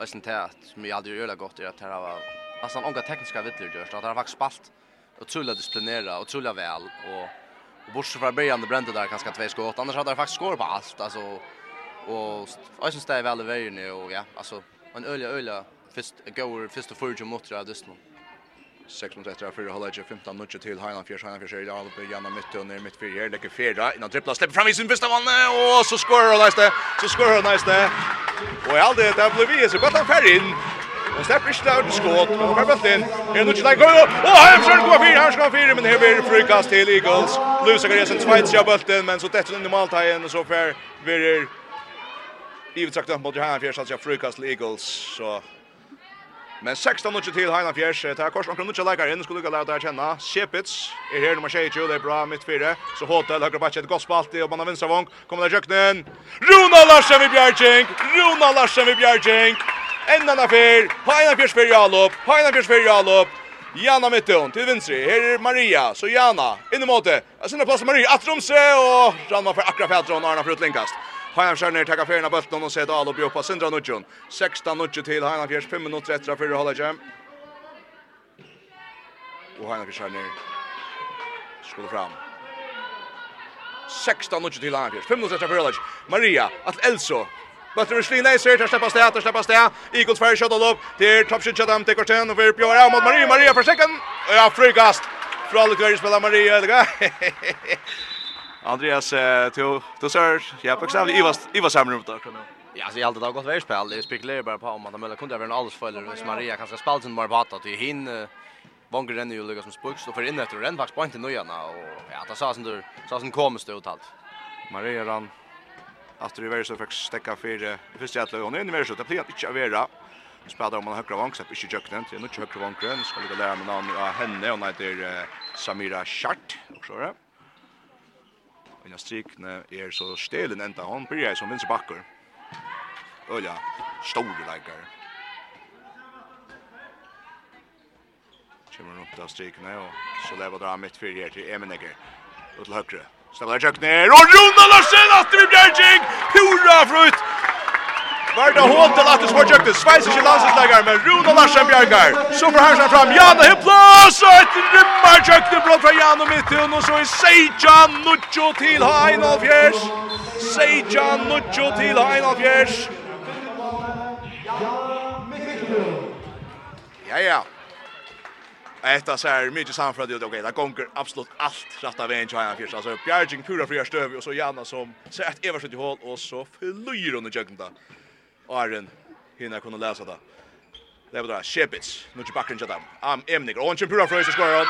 Och sen det som jag aldrig gör gott är att det var nästan några tekniska vittlor görs. Att det har faktiskt spalt otroligt disciplinera och otroligt väl. Och, och bortsett från början det brände där ganska två skott. Annars hade det faktiskt skåret på allt. Alltså, och jag syns det är väl i nu Och ja, alltså en öliga, öliga. Först går först och förut mot det här. 6 minutter etter fyrir halvleik 15 minutter til Heinan Fjers, Heinan Fjers er i Alup, Janna Mytte og ned mitt fyrir her, legger fjera, innan trippla, slipper fram i sin fyrsta vann, og så skorer han næste, så skorer han næste, og i all det, der ble vi, så godt han fer inn, og slipper ikke der uten skått, og per bøtt inn, er det ikke der, og her skal han fire, her skal han men her blir frukast til Eagles, Lusa Gresen tveit seg bøtten, men så detter hun i maltaien, og så fer, verer, Ivet sagt mot Johan Fjers, altså frukast til Eagles, så Men 16 minutter til Heinan Fjers. Det er kors omkring nuttje leikar inn. Skulle lukka lære det kjenne. Shepits er her nummer 22. Det er bra midt fire. Så Hotel høyre bætje et godt spalt i. Og man har vinstravång. Kommer der kjøkkenen. Runa Larsen vid Bjergjeng. Runa Larsen vid Bjergjeng. Enda av fyr. Heinan Fjers fyr Jalop. Heinan Fjers fyr Jalop. Jana Mittun til vinstri. Her er Maria. Så Jana. i måte. Jeg sinne plass Maria. Atromse Og Ranna for akkurat fætron. Arna for utlinkast. Hajan Hajarskjærner tar ferien av bulten och ser Dahl og på Sindra Nudjon. 16-Nudjon Hajan Fjärs 5 minuter efter för att hålla jam. Och Hajan Fjärs Hajarskjærner skulle fram. 16-Nudjon Hajan Fjärs 5 minutter etter av fyrre halvdje. Maria, att Elso, Bøtter Slina i ser, tar släppa sted, tar släppa sted. Eagles färre shot og lopp til toppskjøtt kjøtt dem til kvarten, og vi bjør mot Maria, Maria for sekken. Ja, frikast. Fra alle kvarje spiller Maria, eller? Andreas, du, du ser, ja, på bokstavlig, Ivas, Ivas samar rumt där. kan Ja, så jag hade gått väl spel. Det spekulerar bara på om man möjligen kunde vara en alls följare. Maria kanske spalt sin mer bata till hin Vanker renner ju lukka som spuks og för inn etter renn faktisk på inte nöjarna og ja, det sa som du sa som kommer stå utalt. Maria ran efter det värsta fick stäcka för det första att hon in i verset, det blir inte avera. Spelar man högra vång så är inte jöknen till nu högra vång grön ska det lära med namn av henne och heter Samira Schart och så där. Men jag strikne är så stelen ända hon börjar som vänster backer. Öja, stor läkare. Kommer upp där strikne och så lever drar mitt för här till Emenegger. Och till högre. Ställer jag ner och Ronald Larsen att vi blir jing. Hurra frut! Varda hål til at det smår tjøkte, sveis ikke landsinslegger, men Rune Larsen Bjergar, så får hersen fram, Jan og Hipplas, og et rymmer tjøkte blått fra Jan og Midthun, og så er Seidja Nuccio til Heinald Fjers. Seidja Nuccio til Heinald Fjers. Ja, ja. Etta ser mycket samförd ut. Okej, det kommer absolut allt rätta vägen till Hajan Fjärs. Alltså Bjerging pura fria stöv och så Janna som ser ett Eversund i hål och så flyr under jögnen där. Arjen hinner kunna läsa det. Det var där Shepits. Nu till backen till dem. Am Emnig och en pura frös skorar han.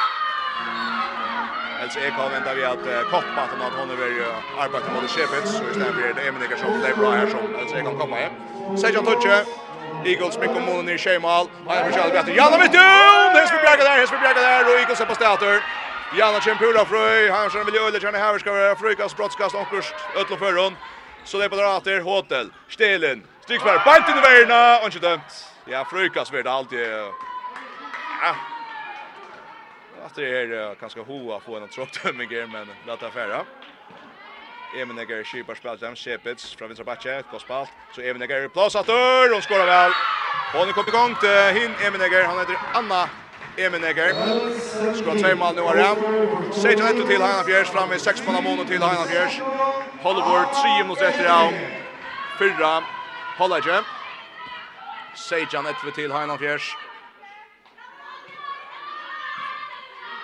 Alltså jag kan vänta vi att koppa att han hon över arbetar mot Shepits så istället blir det Emnig som det är bra här som alltså jag kan komma hem. Sejan touche. Eagles med kommer i Shemal. Han försöker allt bättre. Jalla mitt dum. Det ska där. Det ska bjärga där och Eagles är på starter. Jalla Chempura fröj. Han som vill eller känna här ska vara frukast brottskast och kurs ötloförron. Så det är på där åter Hotel. Stelen. Stigsberg, bant inn i veina, og ikke dømt. Ja, frukas vil alltid... Ja. Att det är ganska hoa få en tråkdømming här, men lett affæra. Emenegger skipar spalt dem, Sepitz fra vinstra batche, ett gott spalt. Så Emenegger plassatør, hon skorar väl. Bånen kom i igång till hin Emenegger, han heter Anna Emenegger. Skorar tre mål nu har han. Seit han etter til Heina Fjärs, fram i sex mål månader till Heina Fjärs. Hollywood, tre mot ett av. Fyrra, Hollage. Sejan etter til Heinan Fjers.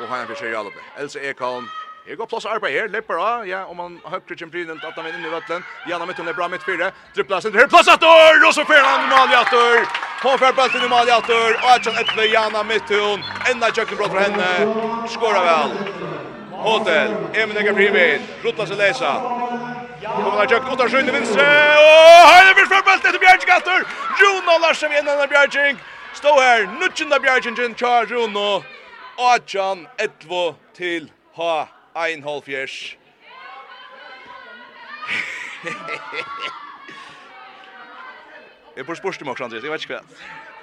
Og Heinan Fjers er i alubbe. Else Ekholm. Her går plass arbeid her, lepper av, ja, om han høkker kjemprynen at han er inne i vøtlen. Janna mitt, hun er bra mitt fire, drippla sin, her plass atter, og så fyrer han i maljatter. Kom fer bølten i maljatter, og Adjan Etve, Janna mitt, hun, enda kjøkkenbrott fra henne, skåra vel. Hotel, Emil Eger Frimin, Rutla Selesa, Kommer Jack åtta i vinstre. Og Heine blir for bult etter Bjerg Gatter. Jonas Larsen vinner den Bjerg. Stå her. Nutchen där Bjerg Jin Char og Achan Etvo til Ha Einholfjers. Jeg bor spørst i også, Andreas, jeg vet ikke hva.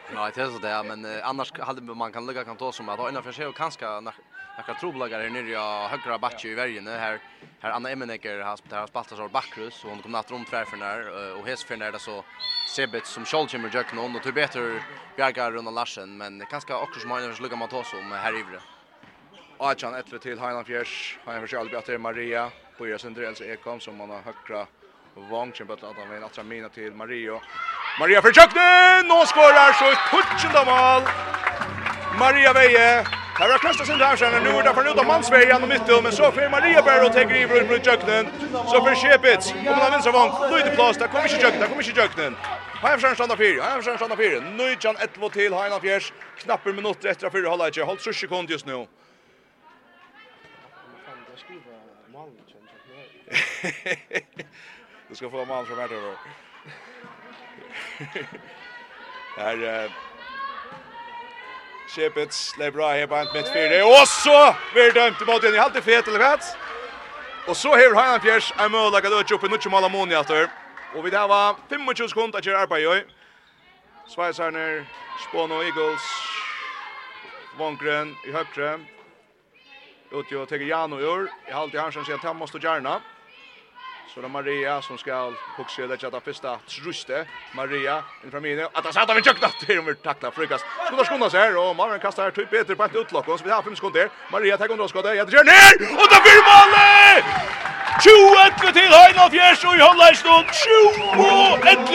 Nei, det er så det, men annars man kan lukka kan ta som at Øyna Fjers er jo kanskje några trobelagar här nere i högra backen i värjen här här Anna Emenecker har spelat har spelat så backrus och hon kommer att rum tvärför när och hes för där så Sebet som Scholzimmer jack någon och Tubeter Bjargar runt Larsen men kanske också som Magnus Luka Matos med här ivre. Achan ett till Highland Fjärs, Heinland Fjärs Albiater Maria på Jösendrels Ekom som man har högra Wang som att han vill attra mina till Mario. Maria för köknen! Nå skorar så ett putchen mål! Maria Veje Här har kastat sin där sen nu är det för nu då Mansvägen och mitt men så för Maria Berg och tar över runt Jöknen. Så för Shepits. Kommer han vinner vång. Nu är det plats där kommer inte Jöknen, kommer inte Jöknen. Hajfsjön standa fyra, Hajfsjön standa fyra. Nu kan ett våt till Hajna Fjärs. Knapper minuter efter fyra hålla inte. Håll så sekund just nu. Du ska få mål från Värtöver. Här Shepets lever bra här på ett mitt fyra. Och så blir dömt mot en i halvtid fet eller vad? Och så har Hanan Fjärs en mål att öka upp i nutje malamoni efter. Och vi där var 25 sekunder att göra arbete i. Schweizerner, Spono, Eagles, Vångren i högre. Utgör Tegiano i år. I halvtid i Hansen säger att han måste gärna. Så det är Maria som ska huxa det chatta första truste. Maria in fram inne. Att av en chuckna till om tackla frukast. Skulle skunda sig här och Maren kastar här typ Peter på ett utlock och så vi har fem sekunder. Maria tar undan skottet. Jag drar ner och där blir målet! 21 til Heinolfjers og i håndleisnån 21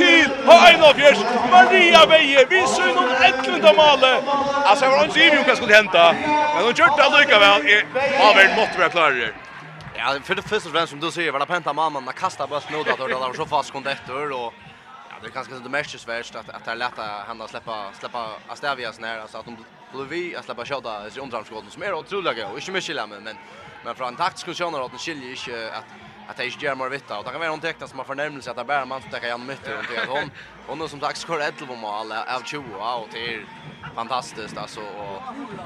til Heinolfjers Maria Veie viser noen 11 av malet Altså jeg var ikke i hva skulle henta Men hun kjørte allikevel Havern måtte være klarere Ja, för det första vem som du säger var det penta mamman när kasta bara snodda då var så fast kom det och ja, det är ganska så det mest värst att att det lätta hända släppa släppa Astavias nära alltså att de blir vi att släppa skjuta i omdragskoden som är otroliga och inte mycket lämmen men men från taktisk kunskaper att skiljer inte att att det inte gör mer vitta och det kan vara hon tecknas som har sig att det bara man täcka igen mitt runt att hon hon är som sagt skor 11 mål av 20 och det är fantastiskt alltså och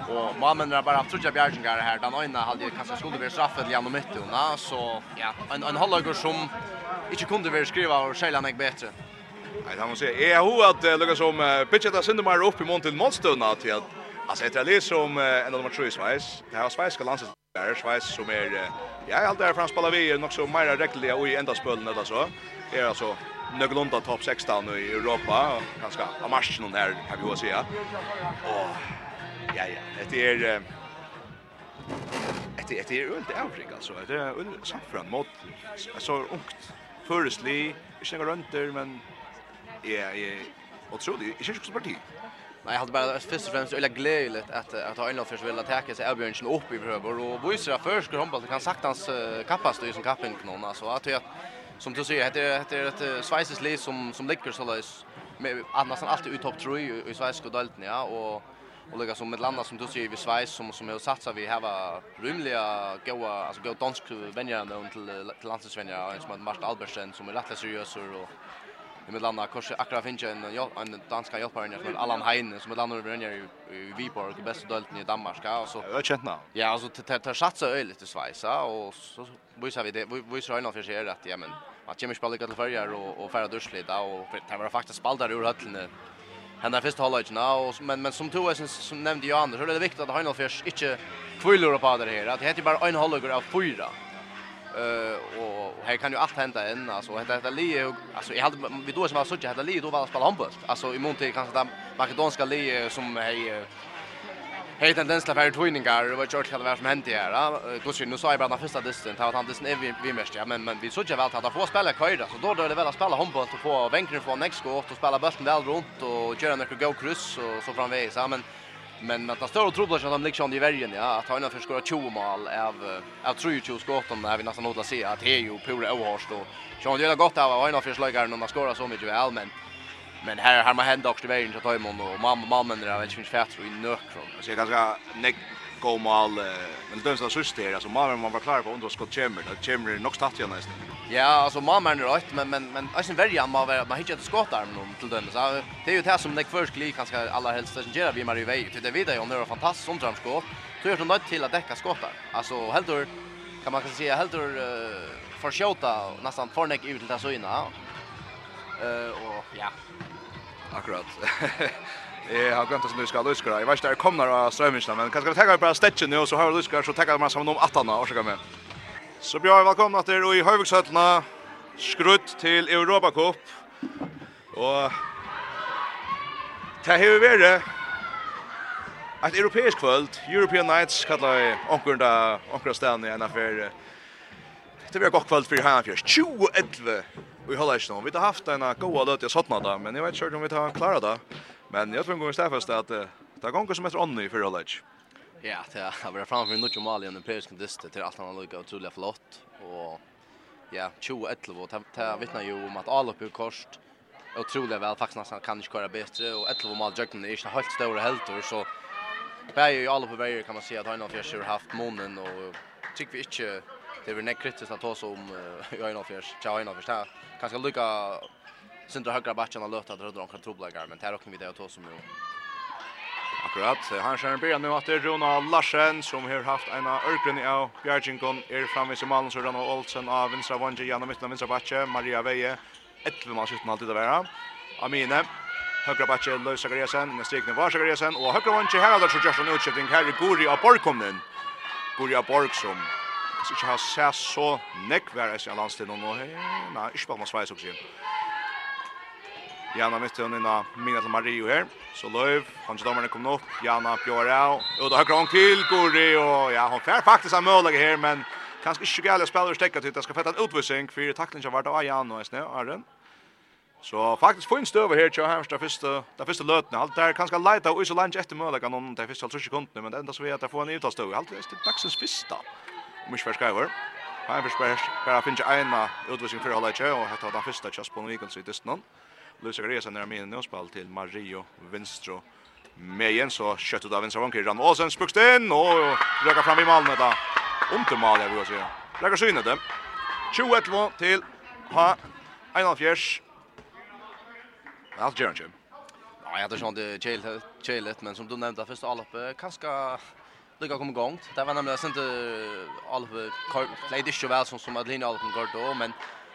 och man men bara att trodde Bjärgen går här? Den ena hade kanske skulle bli straffad igen mitt och så ja en en halvlager som inte kunde väl skriva och skälla mig bättre. Nej, han måste säga, är hur att Lucas om pitchet där synd mer upp i mån till målstöna till att Alltså det är det som en av de tre Schweiz. Det har svenska landet där Schweiz som är ja, allt där fram spelar vi nog så mer räckliga och i ända spelen eller så. Är alltså Nöglunda topp 16 i Europa och ganska av matchen här kan vi ju säga. Och ja ja, det är Det det är ölt Afrika alltså. Det är ölt saffran mot så ungt. Försley, inte några rönter men är är otroligt. Är det så parti? Nej, jag hade bara först och främst öliga glädjeligt att att ha Arnold först vill attacka sig Erbjörnsen upp i pröver och Boyser först skulle handboll kan sagt hans kappas då som kappen någon alltså att jag som du säger heter det ett Schweizers lis som som ligger så lös med annars än alltid ut topp 3 i Schweiz och Dalton ja och och lägga som ett landa som du säger vi Schweiz som som har satsat vi här var rymliga goa alltså goa dansk vänner till till landsvänner som Martin Albertsen som är rätt seriös och i landa kanske akra finns en en danska hjälpare som Allan Heine som landar över nere i Viborg och bästa dölten i Danmark och så jag känt namn ja alltså det tar satsa öl lite svajsa och så visar vi det vi så innan för sig att ja men att Jimmy spelar lika till förjar och och färra dörslida och det var faktiskt spaltar ur höllen Han första först nu och men men som två sen som nämnde ju Anders så är det viktigt att Heinolf inte kvillar på det här att det heter bara en hålligare av fyra Eh och här kan ju allt hända än alltså detta detta Leo alltså jag hade vi då som var sådär heter Lee då var spela handboll alltså i till kanske där makedonska Lee som är Hej den densla för twinningar det var kört hade varit som hänt här. Då syns nu så i bara första disten att han disten är vi vi mest ja men men vi såg ju väl att han får spela köra så då då det väl att spela handboll och få vänken från next skott och spela bollen väl runt och köra några go cross och så framväs ja men Men att det står och trodde att de liksom i värgen ja att han har skora 20 mål av av 22 skott om när vi nästan odlar se att det är ju pura då. och Sean gör gott av att han har förslagare när man skorar så mycket väl men men här har man hända också i värgen så tar man och mamma mamma när det finns fett och i nökron. Så jag ganska neck go mål men det är så syster alltså mamma man var klar på under skott chamber att chamber nog startar nästan. Ja, alltså mamma är rätt men men men alltså väldigt amma var man hittar ett skottar någon till dem så det är ju det som det först lik kanske alla helst sen gör vi Marie Vej till det vidare om det är fantastiskt som skott så gör de något till att täcka skottar. Alltså helt då kan man kanske säga helt då uh, förskjuta nästan förnäck ut till där så innan. Eh och ja. Akkurat. Jag har glömt att nu ska luskra. Jag vet inte, jag kommer av strömmingsna, men kanske vi tar bara stetchen nu, så har vi luskra, så tar man samman om attarna, och så kan vi. Så bjør velkomna välkomna till i Høyvikshøttene skrutt till Europa Cup. Och... det har vært Ett europeisk kväll. European Nights kallar vi omkring omkring ställen i NFR. Det blir gott kväll för i Heinefjørs. 2011 vi håller inte noe. Vi har haft en god löt i Sottna da, men jag vet inte om vi tar klara det. Men jag tror vi går i stedet at det er gånger som heter Onni för i. Ja, det har varit framför noe mål i den europeiske diste til alt annet lukket otroligt flott. och ja, 2011, det, det vittner ju om att alle uppe i otroligt väl faktiskt nästan kan inte köra bättre och 11 mål jøkken är inte helt stora helter, så Bæg ju alla på veier kan man säga att han Høyna fjärde har haft månen, och tycker vi inte det är nek kritisk att ta oss om i Høyna Fjers, til Høyna Fjers. Det er kanskje sindra Högra Batchen har løte at det er noen men det er også vi det att ta oss om. Akkurat, han skjer byrja nu at det er Rona Larsen som har haft en av i av Bjergjengon er framvis i malen, så Rona Olsen av vinstra vange, gjennom midten av vinstra batje, Maria Veie, 11 mann skjuten alltid å være. Amine, Høgra batje, Løy Sakariasen, Nestikne var Sakariasen, og høgra vange her er det så en Utskifting, her er Guri av Borg kom inn. Guri av Borg som ikke har sett så nekk hver eisen av landstiden, og nei, ikke bare man sveis også igjen. Jana Mitton inna Mina till Mario här. Så Löv, han till domarna kommer upp. Jana Björau. Och då har hon till Gori och ja, hon fär faktiskt en möjlighet här men kanske inte gärna spelare stäcka till det ska fätta en utvisning för tacklingen vart av Jana och snö Arren. Så faktiskt får en stöver här till Halmstad första, där första löten. Allt där kanske lite och så lunch efter möjlighet någon där första 30 nu men det enda så är att få en utastöv. Allt det dagsens första. Mycket förskriver. Halmstad bara finns ju ena utvisning för hålla i och heter den första just på en vikens i distan. Luis Agaresa när min en spall till Mario Vinstro. Mejen så kött av vänstra vanker Jan Åsen spukst in och röka fram i Malmö då. Ont mål Malmö vill jag säga. Lägger synet det. 21 till ha Einar Fjärs. Allt gör han Ja, jag hade sånt det chillet men som du nämnde första alloppet kanske lika kom igång. Det var nämligen inte alloppet played inte väl som som Adeline Alton går då men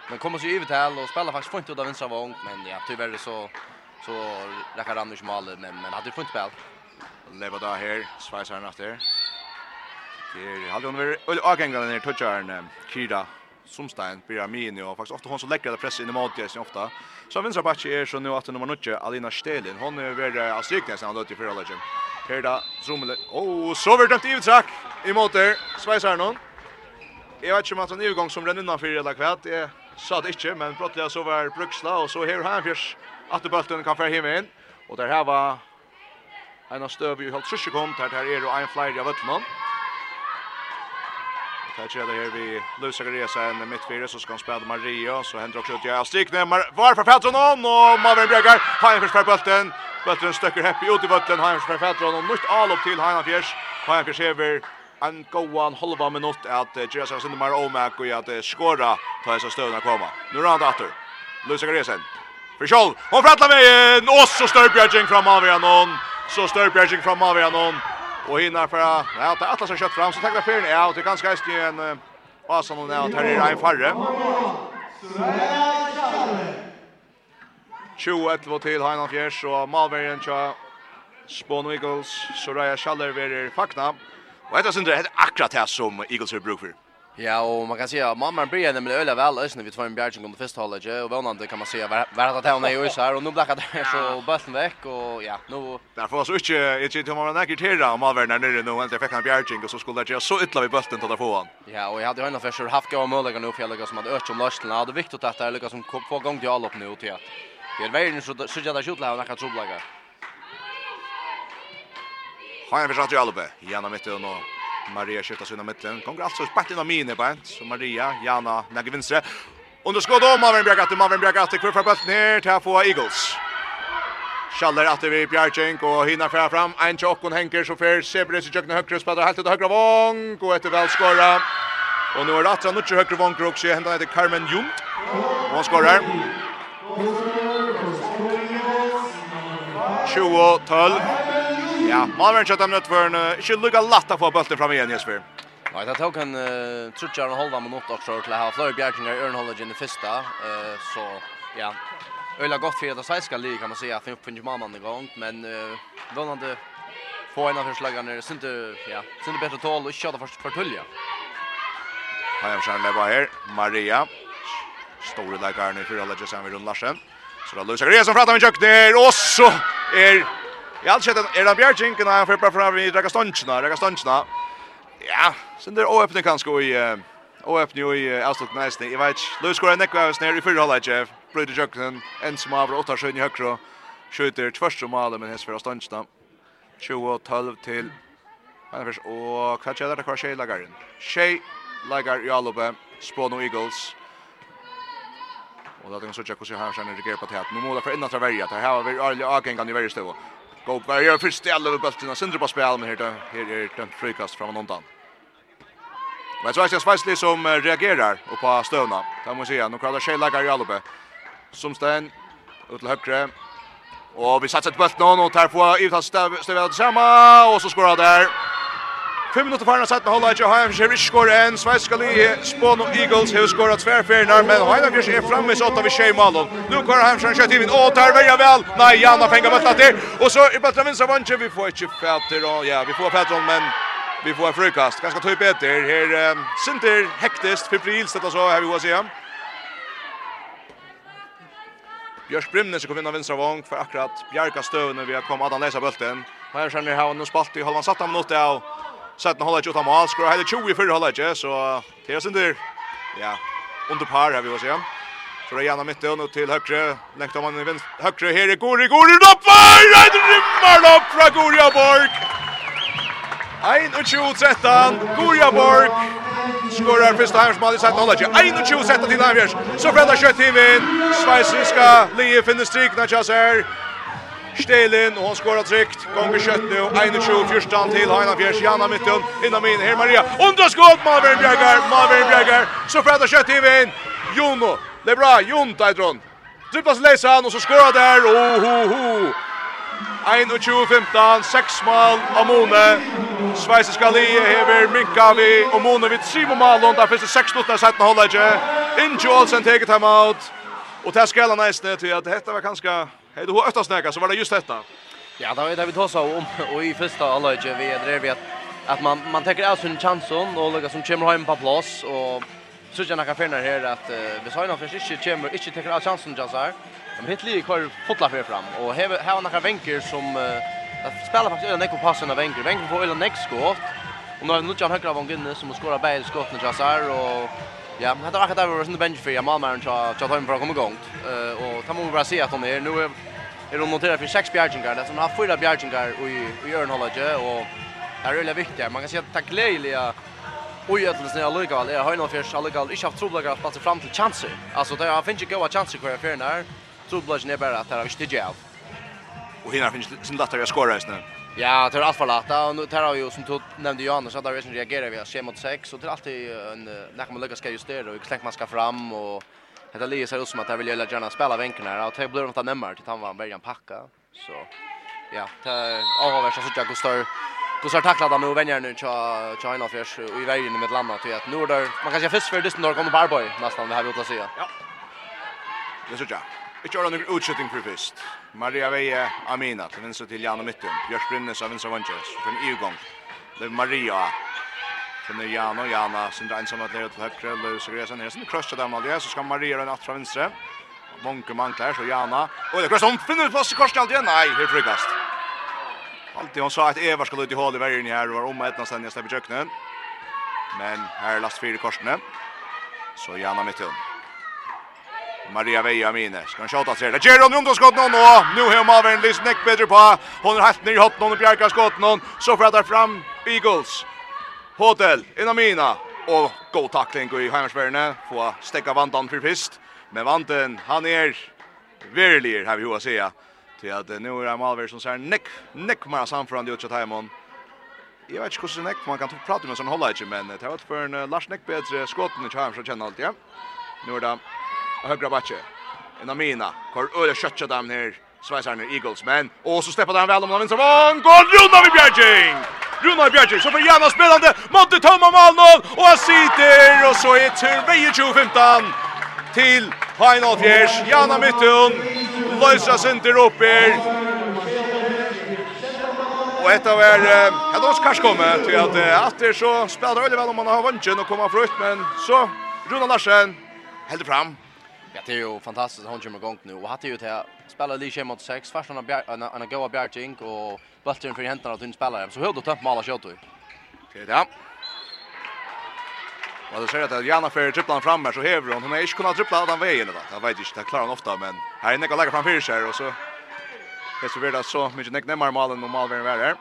Men kommer sig över och spelar faktiskt fint ut av vänstra vång men ja tyvärr så så räcker han inte men men hade fint spel. Lever där här, Schweizer natt där. Det hade hon väl öl avgången ner toucharen Kida Sumstein Pyramini och faktiskt ofta hon så lägger det press in i målet så ofta. Så vänstra back är så nu att nummer 9 Alina Stelin hon är väl avstycknas sen då till förra gym. Här då Zumle. Oh, så vart det utsack i målet. Schweizer någon. Jag vet inte om att han övergång igång som den innanför eller kvätt. Det sa det ikke, men brottelig så var Bruksla, og så her han først at bølten kan fære hjemme inn, og der her var en av støv i halvt syssekund, der her er og en flere av vøttene. Det er det her vi Lusa Gresa en midtfire, så skal han spille Maria, så hender også ut i strikne, var for Fetron on, og Mavren Bregar, Heinfjers for bølten, bølten støkker hepp ut i bølten, Heinfjers for Fetron, og nytt all opp til Heinfjers, Heinfjers hever en gåan halva minutt att uh, Gerasa Sundin Mar Omak och att uh, skora ta sig stöna komma. Nu han åter. Luisa Gresen. För Scholl. Hon frattlar en. och så Störbjärgen fram av Janon. Så Störbjärgen fram av Janon. Och hinner för att ja, ta Atlas som kött fram så tackar Fern. Ja, och det kan skajst i en uh, Asan och här är en farre. 21 till Heinan Fjärs och Malbergen tja Spawn Eagles, Soraya Schaller verer fakna. Och ett det är akkurat här som Eagles har bruk för. Ja, och man kan säga att mamma blir nämligen öle väl ösnen vid två en bjärgen under första hållet och vånande kan man säga var att hon är ju så här och nu blackar det så bulten väck. och ja, nu Därför så inte inte till mamma näkert här om över nere nu och inte fick han bjärgen och så skulle det göra så ytla vid bulten till få han. Ja, och jag hade ju ändå försökt haft gå möjligen upp hela som hade ökt om lösten. Ja, det är viktigt att det är lyckas som få igång dialog nu till att. Det är väl så så det där skjuter han kan så. Har han försökt Jalupe. Jana mitt och Maria skiftar sig in i mitten. Kommer alltså spart in av mine på en. Så Maria, Jana, lägger vinstre. Under skott om Mavren Bjergatte, Mavren Bjergatte, kvar för ner till här Eagles. Schaller att vi Bjergink och hinner fram fram. En chock och Henker så för Sebres i jökna högre spelar helt till högra vång och ett väl skora. Och nu är det att nutje högre vång också händer Carmen Jung. Och han skorar. 20-12. Ja, Malvern kjøttet Malmö for en ikke Inte latt å få bøltet fram igjen, Jesper. Nei, det tok en uh, trutjar og hålla minutt også til å ha flere Bjerkingar i Örnholdet i den. Uh, så, ja. Öla gott för det svenska livet kan man säga. Att det är mannen i gang. Men uh, vånande få en av förslagarna. Det inte, ja, det inte bättre tål och köta först för tulja. Här är Kärnle bara här. Maria. Store läggaren i fyra lägger sen Rund Larsen. Så da då Greia som pratar med kjøkner, og så er Jeg har sett er Eran Bjergjeng når han får fra vi Raka Stonchna, Raka Stonchna. Ja, sen der åpne kanskje i åpne i avslutt næsten. Jeg vet ikke, Løy skorer nekva av snær i fyrre halvleg, Jeff. Brøyde Jøkken, en som av åtta sjøen i høyre, skjøter tvørst om alle, men hest fra Stonchna. 20-12 til Hannafers, og hva skjer der, hva skjer lagaren? Skjer lagar i Alupe, Spåno Eagles. Og da tenker jeg så tjekk hos jeg har skjønner regerer på teten. Nå må det for innan traverja, det her var vi ærlig avgengan i verre stå. Go på här först i alla bultarna. Sindre på spel men här här är den frikast från undan. Men så är det Svajsli som reagerar och på stövna. Där måste jag nu kallar Sheila Garjalobe. Som sten ut till högre. Och vi satsar bult bulten och tar på utan stöv stöv samma och så skorar där. 5 minutter farna satt hålla ju hem Sheriff skor en svenska lige Spån och Eagles har skorat tvärfärnar men Hajda Gers är framme så åtta vi tjej Malon. Nu kör hem från skott in och tar välja väl. Nej Janna fänga bollen där och så i bättre vänster vanje vi får ett fätter ja vi får fätter men vi får frukast. Ganska typ efter här Sinter hektest febrilt detta så här vi går se. Björk Brimnes kom vinna vänstra vång för akkurat Bjarka Stövne vi har kommit att läsa bulten. Här känner han nu spalt i halvan satta minuter och Sätten håller inte utan mål. Skor hade 20 i förra hållet så det är ja under par har vi vad säga. Så gärna mitt och nu till högre. Längt om man i vänster högre här är Gori Gori upp för det rimmar upp från Goria Borg. 1-2-13 Goria Borg skorar första här som hade hållet. 1-2-13 till Navjers. Så fredar kött i vinn. Schweiziska Lie finner strikna chassar. Stelin, och hon skorar tryckt. Gånger kött nu. 21-14 till Heina Fjärs. Janna mitten. innan min. Här Maria. Underskott! Malvern Bjergar, Malvern Bjergar. Så frädda kött i vinn. Jono, det är bra. Jon Tajdron. Dribblas läsa han och så skorar där. Oh, ho, ho. 21-15, 6 mål av Mone. Sveise skal hever minka vi, og Mone vid Simo Malon, der finnes det 6 minutter i 17 holdet ikke. Inge Olsen teget timeout, og til skal han eisne til at dette var kanskje Hej då åtta snäga så var det just detta. Ja, det var det vi tog om och i första allöje vi drev vi att att man man tar ut sin chansen och lägger som kommer hem på plats och så jag kan finna här att uh, vi sa ju någon inte kommer inte tar ut chansen just här. De hit lik kvar fotla för fram och här har några vänker som uh, att spela faktiskt en ekko passen av vänker. Vänker får eller nästa skott. Och nu har vi nog Jan Högra som har skorat bägge skotten just här och Ja, men det var akkurat över sin bench för jag Malmö så så tar för komma igång. Eh och ta man bara se att de är nu är de noterar för sex bjärjingar där som har fyra bjärjingar i i Örnhållage och är det viktigt. Man kan se att tackla Och jag tror snälla Lucas jag har nog först alla gal. Jag har trott att passa fram till chanser. Alltså det har finns ju goda chanser kvar för när. Trubbel det bara att det är stigel. Och hinner finns sin lättare att skora just nu. Ja, det är allt för lätt. Och nu tar jag ju som tog nämnde ju annars att där reagerar reagerar vi schema 6 och det är alltid en när man lyckas ska justera och klänk man ska fram och det är lyser ut som att jag vill gärna gärna spela vinkeln och det blir inte nämmer till han var början packa. Så ja, det är avhållare så jag går stör så tacklar de nu vänner nu tja China Fish i vägen med landa till att nu där man kanske först för dysten då kommer Barboy nästan det här vi åt att säga. Ja. Det så. Vi har han noen utsetting for først. Maria Veie Amina til venstre til Jan og midten. Bjørs Brynnes av venstre vantjes. For en EU-gang. Maria. Som er Jan og Jana. Sin det ensamme at nere til høyre. Løv Segresen her. Sin det krøster dem aldri. Så skal Maria rønne fra venstre. Monke mangler. Så Jana. Och det krøster. Hun finner plass i korset alltid. Nei, helt frikast. Alltid hon sa at Eva skulle ut i hål i verden her. Og var om etna stendig stepp i kjøkkenen. Men her är last fire korsene. Så Jana midten. Maria Veja Mine. Ska han skjuta tre. Det gör hon under skott någon och nu har Malvern lyst näck bättre på. Hon har helt ner i hotten och bjärka skott någon så för fram Eagles. Hotel inna Mina och god tackling i Hammarsbergen få stäcka vantan för fist. Men vanten han är verkligen har vi ju att säga. Till att nu är Malver som säger neck neck mer samförande det utåt hemon. Jag vet inte hur näck man kan prata med sån hålla inte men det har varit för en Lars Näck bättre skotten i allt alltid. Nu är det högra backe. En av mina. Kör öle kötcha dem ner. Svajsarna Eagles men och så steppar han väl om den vänstra vång. Går runda vid Bjärging. Runa Bjärging så för gärna spelande det tömma Malmö och han sitter och så är 2-15 till final fjärs Jana Mytton Lösa sig inte upp er. Och ett av er, ja då kanske kommer till att efter så spelar det väl om man har vunnit och kommer frukt men så Runa Larsen hällde fram Ja, det är ju fantastiskt hon kommer igång nu. Och hade ju det spela lige mot sex fast han har en goa bjärting och bulten för händerna att hon spelar. Så höll då tömt mala skott då. Det är det. Och det ser att Jana för tripplan fram här så häver hon. Hon har inte kunnat trippla den vägen då. Jag vet inte, det klarar hon ofta men här är Nikolaj fram för sig och så Det så vidare så mycket näck närmare malen normal vem är där.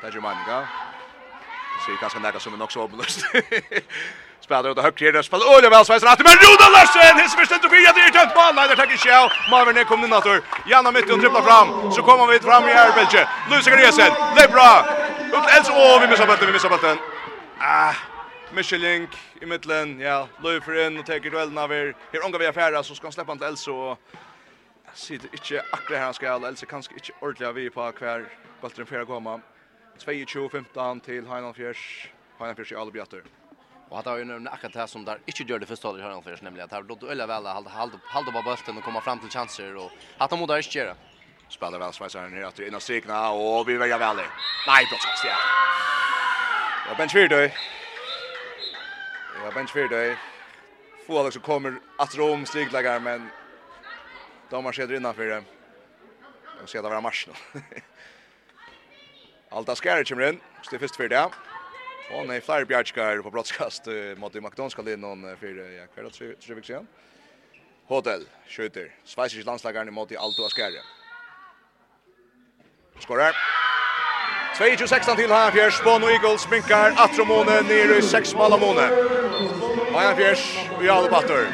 Där Germanica. Så kanske näka som en också obelöst. Spelar ut högt här spelar Ole Wells vänster att men Rodan Larsen his första till fyra direkt ut mål. Nej, det tackar kommer in åter Janna mitt och tripplar fram. Så kommer vi fram i Erbelche. Luis Gresen. Det är bra. Ut Els och vi missar bollen, vi missar bollen. Ah. Michelink i mitten, ja, löper in och tar duellen av er. Här ångar vi affärer så ska han släppa till Elsa och sitter inte akkurat här han ska, Elsa kanske inte ordentligt vi på kvar bollen för att komma. 22-15 till Heinolfjärs Heinolfjärs i alla. Och att ha ju nämligen akkurat det som där inte gör det första hållet i hörnan nämligen att här låt ölla väl halda hålla hålla på bollen och komma fram till chanser och att de modar inte göra. Spelar väl Schweizer ner att innan strikna och vi väljer väl. Nej, då ska jag. Ja, bench för dig. Ja, bench för dig. Få Alex kommer att Rom striklägger men de har skett innanför det. Jag ser det vara match nu. Alta skär kommer in. Det är först för det. Och nej, flera bjärskar på broadcast mot i McDonald's ska in någon för ja, kvällat tre tre veckor sedan. Hotel skjuter. Schweizisk landslagaren mot i Alto Ascari. Skorar. 2-16 till här Fjärs Bonn och Eagles minkar Atromone ner i 6 Malamone. Maja Fjärs i batter.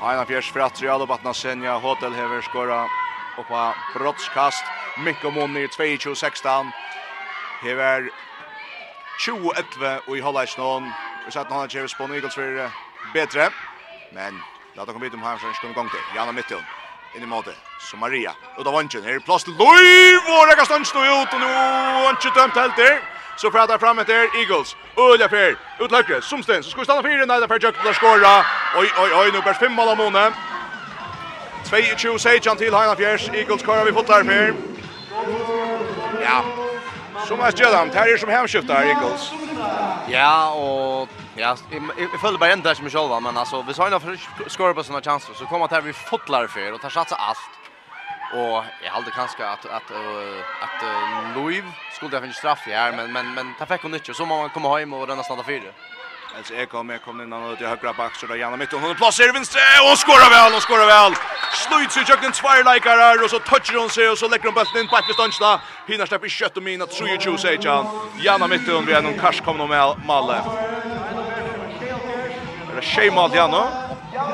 Maja Fjärs för att Real Batna Senja Hotel Hever skora och på brottskast. Mikko Moni 22-16. Hever 20-11 og i Hollandsnån. Vi satt nå han kjeves på Nygels for bedre. Men la dere komme hit om her, så skal vi gang til. Jana Midtjøn, inn i måte, Så Maria. ut av vansjen. her er plass til Løyv, og Rekka Stønns stod ut, og nå er ikke dømt helt der. Så pratar fram etter Eagles. Ulla Fer, ut som sten. så skal vi stanna fire, nei, det er Fer Jøkken til å skåra. Oi, oi, oi, nå bærs fem mål av måne. 22-16 til Heina Fjers, Eagles kårer vi fotlar Fer. Ja. Som är stödam, det här är som hemskiftar Eagles. Ja, och ja, jag följde bara ända som själva, men alltså vi sa ju för skora på såna chanser så kommer att här vi fotlar för och tar satsa allt. Och jag hade kanske att att att Louis skulle det finnas straff här, men men men ta fick hon inte så man kommer hem och den stannar fyra. Alltså jag kom jag kom innan och till högra back så där Janne mitt och hon placerar vänster och skorar väl och skorar väl. Snuit sig jucken tvär likar och så touchar hon sig och så lägger hon bollen in på distansen. Hinner släppa i kött och mina tror ju tjus säger han. Janne mitt och vi är någon kars kom med Malle. Det är tjej mål Janne.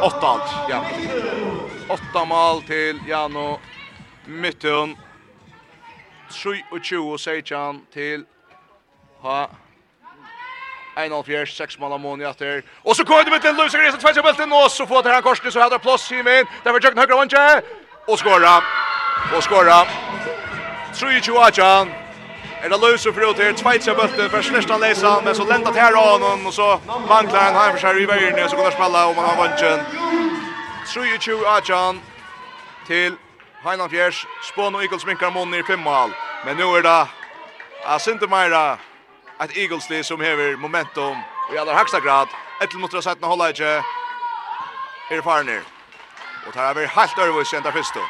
Åtta allt. Ja. Åtta mål till Janne Mittun. 2 säger Jan till Ha 1,5 6 mål Amoni efter. Och så kommer det med till Luis Gris att fetcha bulten och så får det här korset så hade plats i min. Där var Jökn högra vanje. Och skora. Och skora. 3-2 Ajan. Är det Luis för ut här tvätcha bulten för nästan läsa men så ländat här av och så manglar han här för sig i vägen så kommer spela om han har vantje. 3-2 Ajan till Heinan Fjers. Spån och Eagles minkar Moni i fem mål. Men nu är det Asintemeira ett Eagles-lig som hever momentum i allra högsta grad. Ett mot att sätta hålla inte. Här är Farner. Och tar över helt över i först då.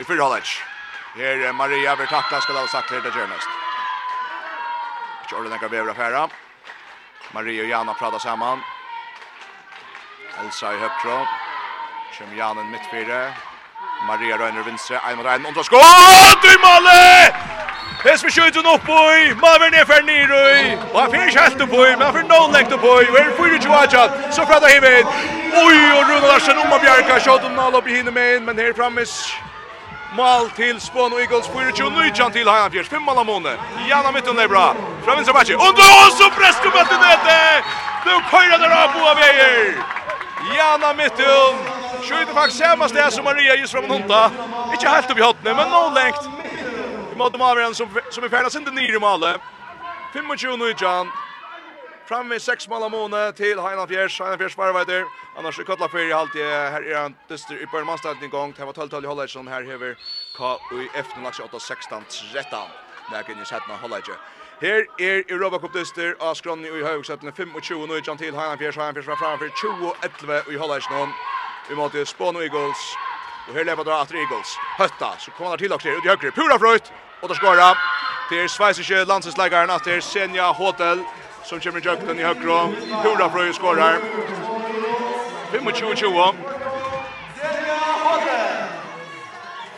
I fyra hålla Här är Maria över tackla ska ha sagt det gör mest. Jordan kan nekka vevra færa. Maria och Jana pratar samman. Elsa i høptrå. Kjem Janen mittfire. Maria røyner vinstre, ein mot ein, omtra skått i målet! Hes vi skjuter opp i, Maver ned for ned i, og fer skjelten på i, men han fer noen lengt på i, og er fyrir tjoatjat, så fra da hivet, oi, og Rune Larsen om av Bjarka, skjøt om nal opp i hinne med men her frammes, Mal til Spån og Eagles, 24 Nujjan til Heianfjers, 5 mal av måne, Janna Mytten er bra, fra vinstra bætje, og nå så preskum etter nete, nu køyra der av Boa Veier, Janna Mytten, skjøyde faktisk samme sted som Maria just fra en hunta, ikke helt opp i hotne, men nå lengt, i måte med avgjørende som, som er ferdig sin til nye målet. 25 nu i Fram med 6 mål av måne til Heina Fjers. Heina Fjers bare vet du. Annars er Kotla Fyr i halvtid. Her er han dyster i Børn Mannstad en gang. Det var 12-12 i Holleitsson. Her hever KUF nu lagt seg 8-16-13. Nægen i Sætna Holleitsson. Her er Europa Cup dyster av Skronni i høyvoksettene 25 nu i til Heina Fjers. Heina Fjers var framfor 20-11 i Holleitsson. Vi måtte Spåno Eagles Och här lever då att Eagles. Hötta så kommer han till också ut i högre. Pura fröjt och då skorar. Det är Schweiziske landslagslägaren att det är Senja Hotel som kommer i jökten i högra. Pura fröjt skorar. 25-20.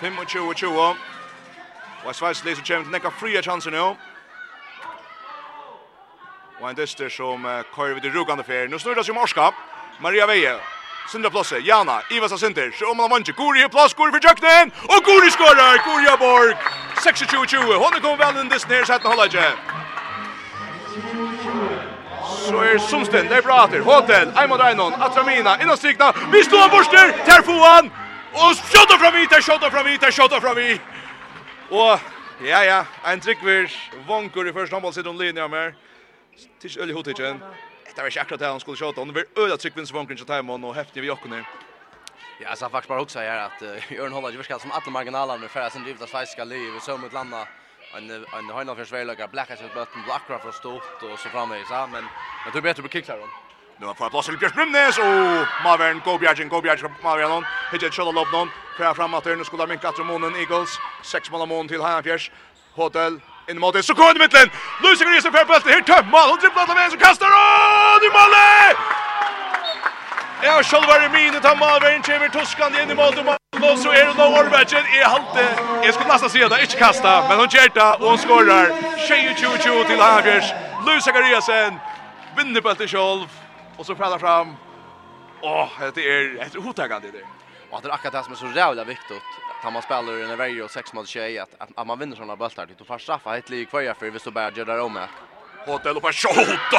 25-20. Och Schweiz läser kommer näka fria chanser nu. Och en dyster som uh, kör vid det rugande färgen. Nu snurrar sig Morska. Maria Veje Sindra Plosse, Jana, Ivas av Sinter, så om han vann ikke, Guri i plass, Guri for Jøknen, og Guri skårer, Guri av Borg, 26-20, hun er kommet vel under sin her, setten holder ikke. Så er Sumsten, det er bra atter, Hotel, Eimond Reinon, Atramina, innan strikna, vi står borster, ter foan, og skjøtter fra vi, ter skjøtter fra vi, ter skjøtter fra vi. Og, ja, ja, en tryggvir, vonkur i første håndball sitter om linja mer, tids øl i hotikken. Det var ikke akkurat det han skulle skjøte. Han var øde trygg vinst vankring til Taimon og heftig vi jokkene. Ja, så faktisk bare også her at uh, Jörn Holland ju verkar som alle marginaler nu för att sen drivta svenska liv så mot landa en en hörna för Sverige blackas ut botten blackra från stort och så framme i så men jag tror bättre på kickar hon. Nu har fått plats till Björn Brunnes och Mavern Gobjargen Gobjargen Mavern hittar ett skott av Lobnon. för framåt nu skulle minka till Monen Eagles. sex mål av till Hanfjärs. Hotel in mot så kommer det i midtlen. Lusinger Riesen för bulten, här tömmal, och dribblar alla vägen så kastar hon i målet! Ja, själv var det min att han malvägen kommer Toskan in i mål Nå så er det då Orvetchen i halte. Jeg skulle nesten si at det, ikke kastet, men hun kärta og hun skårer. 22-22 til Hagers. Lusinger Riesen vinner på etter själv Og så fällar fram. Åh, det är ett otäckande det. Och det är akkurat det som är så jävla viktigt tar man spelar i en värj och sex mot tjej att, att, att man vinner sådana bultar. Du får straffa ett liv kvar för visst du bara gör det om här. Hotel och på shot!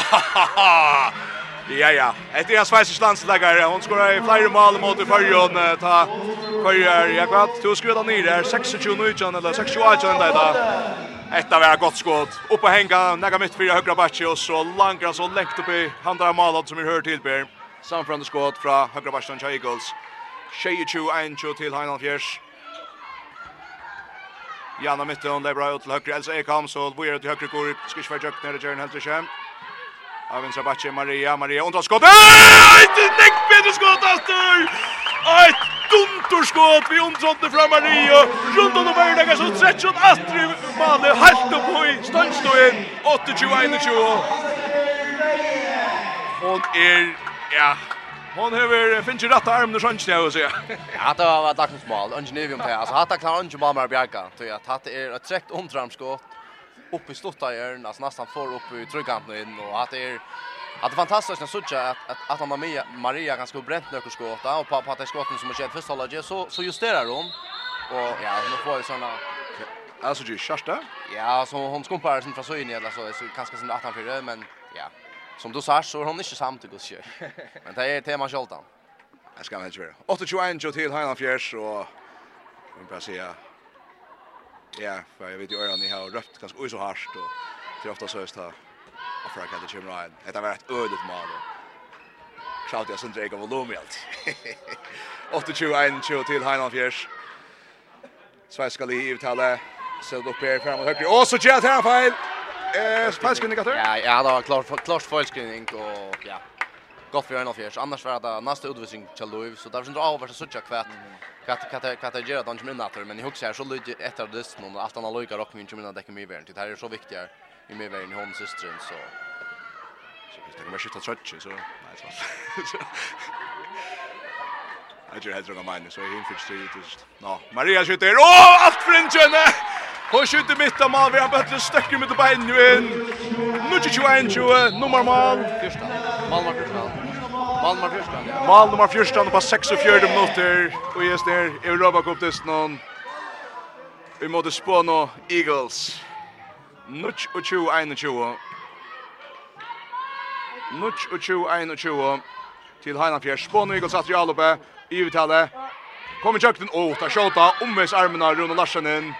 Ja, ja. Ett är Sveriges landslagare. Hon skorar i flera mål mot i förrjön. Ta förrjör. Jag vet, du skulle ner där. 26-19 eller 26-18 där idag. Ett av era gott skott. Upp och hänga. Näga mitt fyra högra batche och så langar så längt upp i andra målet som vi hör till Per. Samfrande skott från högra batchen Eagles. 22-21 till Heinald Fjärs. Janna mitt det er bra ut til høyre. Elsa Ekholm så vi er til höger går. Ska inte vara jukt ner i Jörn helt Av Avin Sabache Maria Maria och skott. Ett nekk bedre skott Astor! Eit, dumt skott vi omtrodde fra Maria. Rundt om över det så stretch åt Astrid Male helt upp i ståndstojen. 28-21. Hon er, ja, Hon hever finnes jo rett arm når sånn sånt å si. Ja, det var ett laxens mål. Ingenium till. Alltså hatta klarar inte bara med Bjarka. Så jag Hatt är ett trekt omtramskott upp i stotta i örn, alltså nästan får upp i tryggkanten in och att det är att det fantastiskt att sådär att att att han Maria Maria ganska bränt några skott och på på att det skotten som har skett första håller så så justerar de och ja, nu får ju såna Alltså ju är Ja, så hon skumpar sen från så in i alla så, så kanske sen 18-4, men Som du sa, så är hon inte samt i Guds kjøy. Men det är tema kjoltan. Jag ska inte ikke være. 8-21 jo til Heinan Fjers, og jeg vil ja, för jag vet ju øyrene, ni har røpt ganska oj så hardt, og til ofta så høyst da, og for akkurat det kommer rein. Det har varit ödet mål. mal, jag sen Jacob sindre ikke av volum i alt. 8-21 jo til Heinan Fjers. Sveiska li i uttale, Sæt opp her, frem og høyre, så gjør det fel. feil! Eh, spelskrivning att. Ja, ja, det var klart, klart feilskrivning, och ja, godt for 1-4. Annars var det nästa utvisning till Louis, så det var sånn över så søtja kvätt. kvett, kvett, kvett jeg att han kommer in där, men i hooks här så lyder etter listen, og allt han har lykker rock min kommer in og dekker mye verden, det här är så viktigt i mig verden i hånden systern så... Så hvis det kommer att trøtje, så... Nej, så... Jag tror jeg heter noe mening, så jeg hinner først just. Nå, Maria skjuter, åh, allt för en kjønne! Hon skjuter mitt av mål, vi har bøttelig stöcker mitt på bein jo inn. Nu 21-20, nummer mål. Fyrsta, mål nummer fyrsta. Mål nummer fyrsta. Mål nummer fyrsta, på 46 minutter. Og gjes der, i Europa Cup testen hon. Vi måste spå nå Eagles. Nu 21, 20. Nu 21-21. Til Heina Fjers. Spå nå Eagles att jag at Jalope. Ivetale. Kommer kjøkken, åh, ta skjåta, omvis armarna. Rune Larsen in.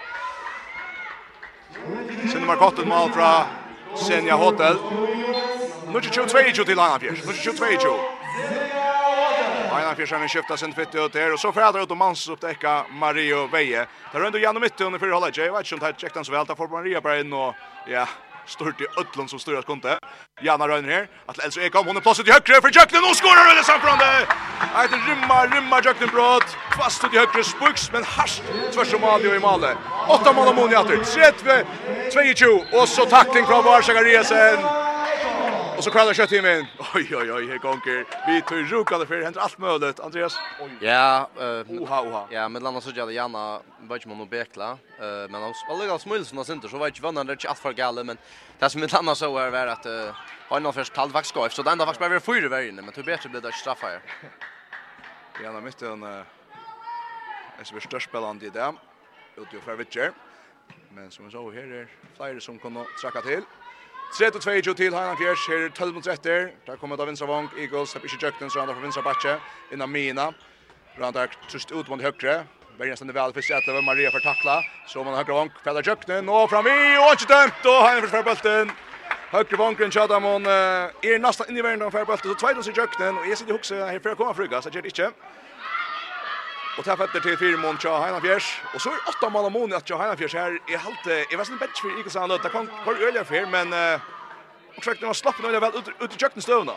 Sen nummer 8 ett mål från Senja Hotel. Nu är det 22 till Lannafjärs. Nu är det 22. Einar Fjersen skiftar sin fitte ut her, og så fædrar ut og manns oppdekka Mario Veie. Det er rundt og gjennom midten under fyrre holdet, jeg vet ikke om det er kjekt han så vel, da får Maria bare inn og, ja, stort i Ötlund som styrar skonte. Jana Röjner här. Att Elsa Ekholm, hon är plåset i högre för Jöklund. Hon skorar över samförande! Ett rymma, rymma Jöklund brott. Fast ut i högre spuks, men harskt tvärs om Malio i Male. Åtta mål och mål i 30, 22 och så tackling från Varsagariesen. Och så kvallar kött i. Oj oj oj, här gånger. Vi tror rukade för händer allt möjligt. Andreas. Ja, eh oha oha. Ja, med landa så gäller Janna vet man nog bekla. Eh men han spelar ganska smuls när center så vet ju vad han det allt för galle men det som med landa så är väl att han nog först kallt vax så den där vax behöver fyra vägen men tur bättre blir det straffa här. Janna mitt en är så störst spelande i det. Ut Utgör för Witcher. Men som vi så här är flera som kommer tracka till. 32 til Heinan Fjers, her er 12 mot 30. Der kommer da vinstra Vong, Eagles, det har ikke jøkken, så han er fra Vinsra Batje, innan Mina. Rand er trust ut mot høyre. Bergen stender vel for Setleve, Maria for takla. Så man høyre Vong, fæller jøkken, og fram i, og ikke dømt, og Heinan for bulten. Høyre Vongren, Tjadamon, er nesten inn i verden for bulten, så tveit oss i jøkken, og jeg sitter i hukse her for å komme fruga, så jeg gjør det ikke. Og tær fatter til fire mån tja Heina Fjers. Og så er åtta mål mån at tja Heina Fjers her. Jeg halte, jeg var sin bench for ikke sånn. Det kan være øyelig for, men uh, og svært når han slapp noe vel ut, ut i kjøkken støvna.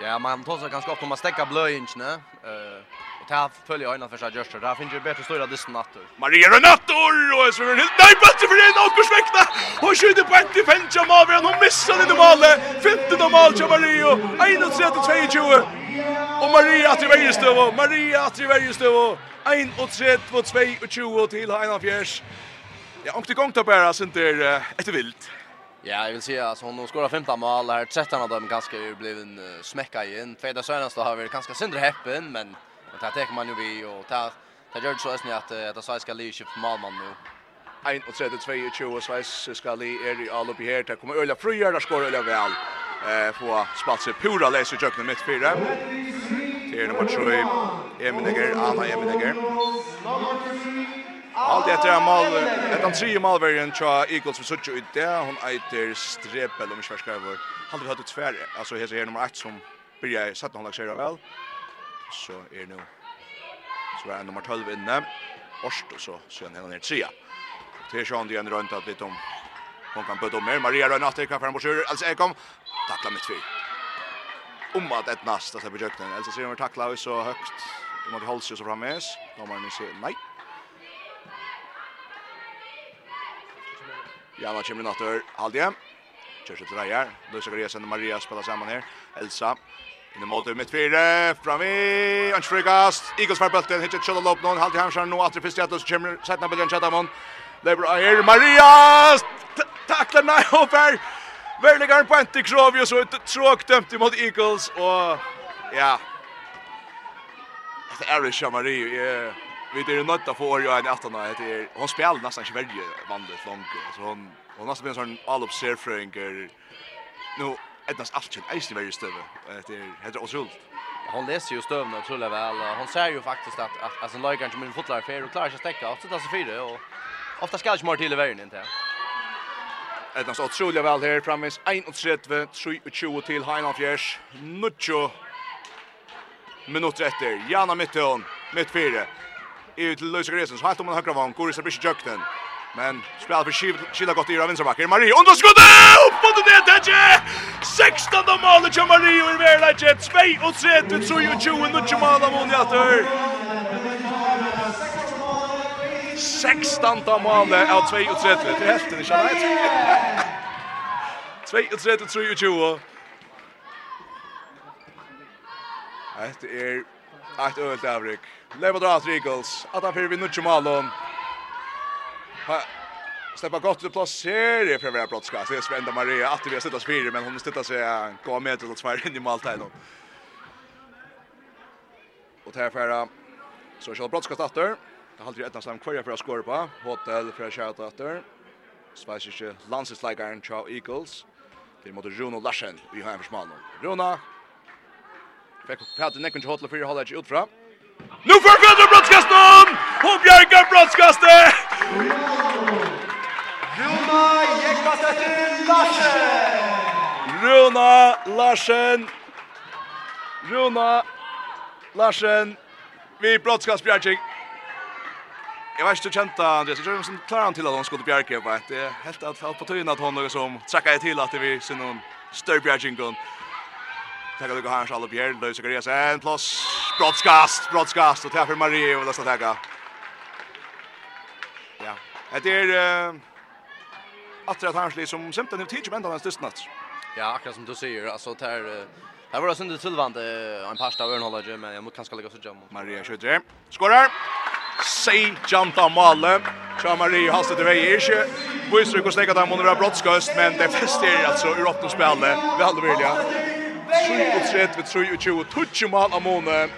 Ja, man tar seg ganske ofte om man stekker bløyingsene. Uh, og ta følger øynene for seg gjørste. Der finner jeg bedre større dysten natter. Maria Renator! Og jeg svømmer helt nei, bøtter for en av besvekta! Og skyder på etter fensja Mavren. Hun misser det av Finten normalt, Mario. 31-22. Og Maria at i vergestøv, Maria at i vergestøv, 1-3-2-22 til Heina Fjers. Ja, om til gång tar bara sin till ett vilt. Ja, jag vill säga att hon skorar 15 mål här, 13 av dem ganska ju blev en uh, smäcka in. Fredag senast har vi ganska syndre häppen, men det här täcker man ju vi och det här gör det så att det svenska lyser på målman nu. 31-22 Sveis ska li är i all uppe här. Det kommer Øyla Frøyer, där skår Øyla väl. Eh, få spatsa pura läser kjøkkenen mitt fyra. Det är nummer 3, Emenegger, Anna Emenegger. Allt det är mål, ett av tre målvärjen tja Eagles för suttjo ut där. hon äter strepel om ikke verskriver. Halde vi hatt tvär, Alltså här är nummer 1 som börjar sätta honom håndlagsera väl. Så är nu, så är nummer 12 inne, Orst och så, så er han her trea. Här Sean igen runt att lite om hon kan putta om mer. Maria rör natt kan fram och skjuter. Alltså Ekholm tacklar mitt fyr. Om att ett nästa så försökte den. Alltså ser hon tackla så högt. De hade hålls ju så framåt. De har nu se nej. Ja, vad kommer natter. Halde. Kör sig till Rajar. Luisa Gresen och Maria spelar samman här. Elsa Inne mot mitt i, framme, frikast, Eagles var bulten, hittet kjøla lopp noen, halvt i hamskjøren nå, at det første hjertet, så kommer settene bilden kjøtta mån, lever her Maria tacklar nej över Verligar på inte Krovius så ett tråk dømt imot Eagles och ja. Det er ikke, Maria. Vi det är något att få ju en att han det hon spelar nästan inte väldigt vanligt långt så hon hon blir en sån all up surfringer. Nu ettnas alltid är i väldigt stöv. Det är helt otroligt hon läser ju stövna otroligt väl. Hon ser ju faktiskt att, att alltså Lojkan som en fotlar för och klarar sig att stäcka. Så det är så fyra och Ofta skal ikke mer til i verden, ikke? Etnast otroliga vel her, framvis 31, 23 til Heinan Fjers, Nuccio, minutter etter, Jana Mittøen, mitt fire, ut til Løysa Gresen, så helt om den høyre vann, Goris er bryst jøkten, men spelar för Kila gott i av vänsterbacken. Marie, under skottet! Upp mot det nedtetje, 16. målet till Marie, och 3 verleitje, 32, 23, Nuccio mål av målet 16 målet av 32. Det är helt inte annat. 32, 23. Det er ett övrigt avrik. Leva dra att Riegels. Att han fyrir vid Nucci Malon. Steppa gott ut plats här i förvärra brottskast. Det är Svenda Maria. Att vi har sittat fyra men hon sittar sig gå med till att svär in i måltajden. Och det här färra. Så kör brottskast efter. Jeg har aldri etnast dem for å skåre på. Hotel fra Kjæratater. Sveis ikke landsleikaren Chow Eagles. Det er mot Rune Larsen i Heimersmannen. Rune. Fikk Petter Nekken til Hotel 4 holder ikke ut fra. Nu får Petter brottskasten! Hon Bjerke brottskasten! Rune Jekvastetter Larsen! Runa Larsen! Runa Larsen! Vi brottskastbjerging. Jag vet inte du Andreas, jag tror att klarar han till att hon skulle bjärka på ett. Det är helt att halva tiden att hon som trackar till att vi ser någon större bjärkingen. Tackar du hans alla bjärn, Lös och en plus broadcast, broadcast och för Marie och nästa tacka. Ja, det är att att hans som sämt nu tidigt men hans dystnat. Ja, akkurat som du säger, alltså det här Det var synd det tillvande en pasta örnhållare men jag måste kanske lägga så jam. Maria skjuter. Skorar sei janta male. Chamari hastet det väg är Boys rycker stäcka där under brottskast men det fester alltså ur åtta spelet. hade vilja. 3 och 3 vi 3 och 20 touch mål av Mone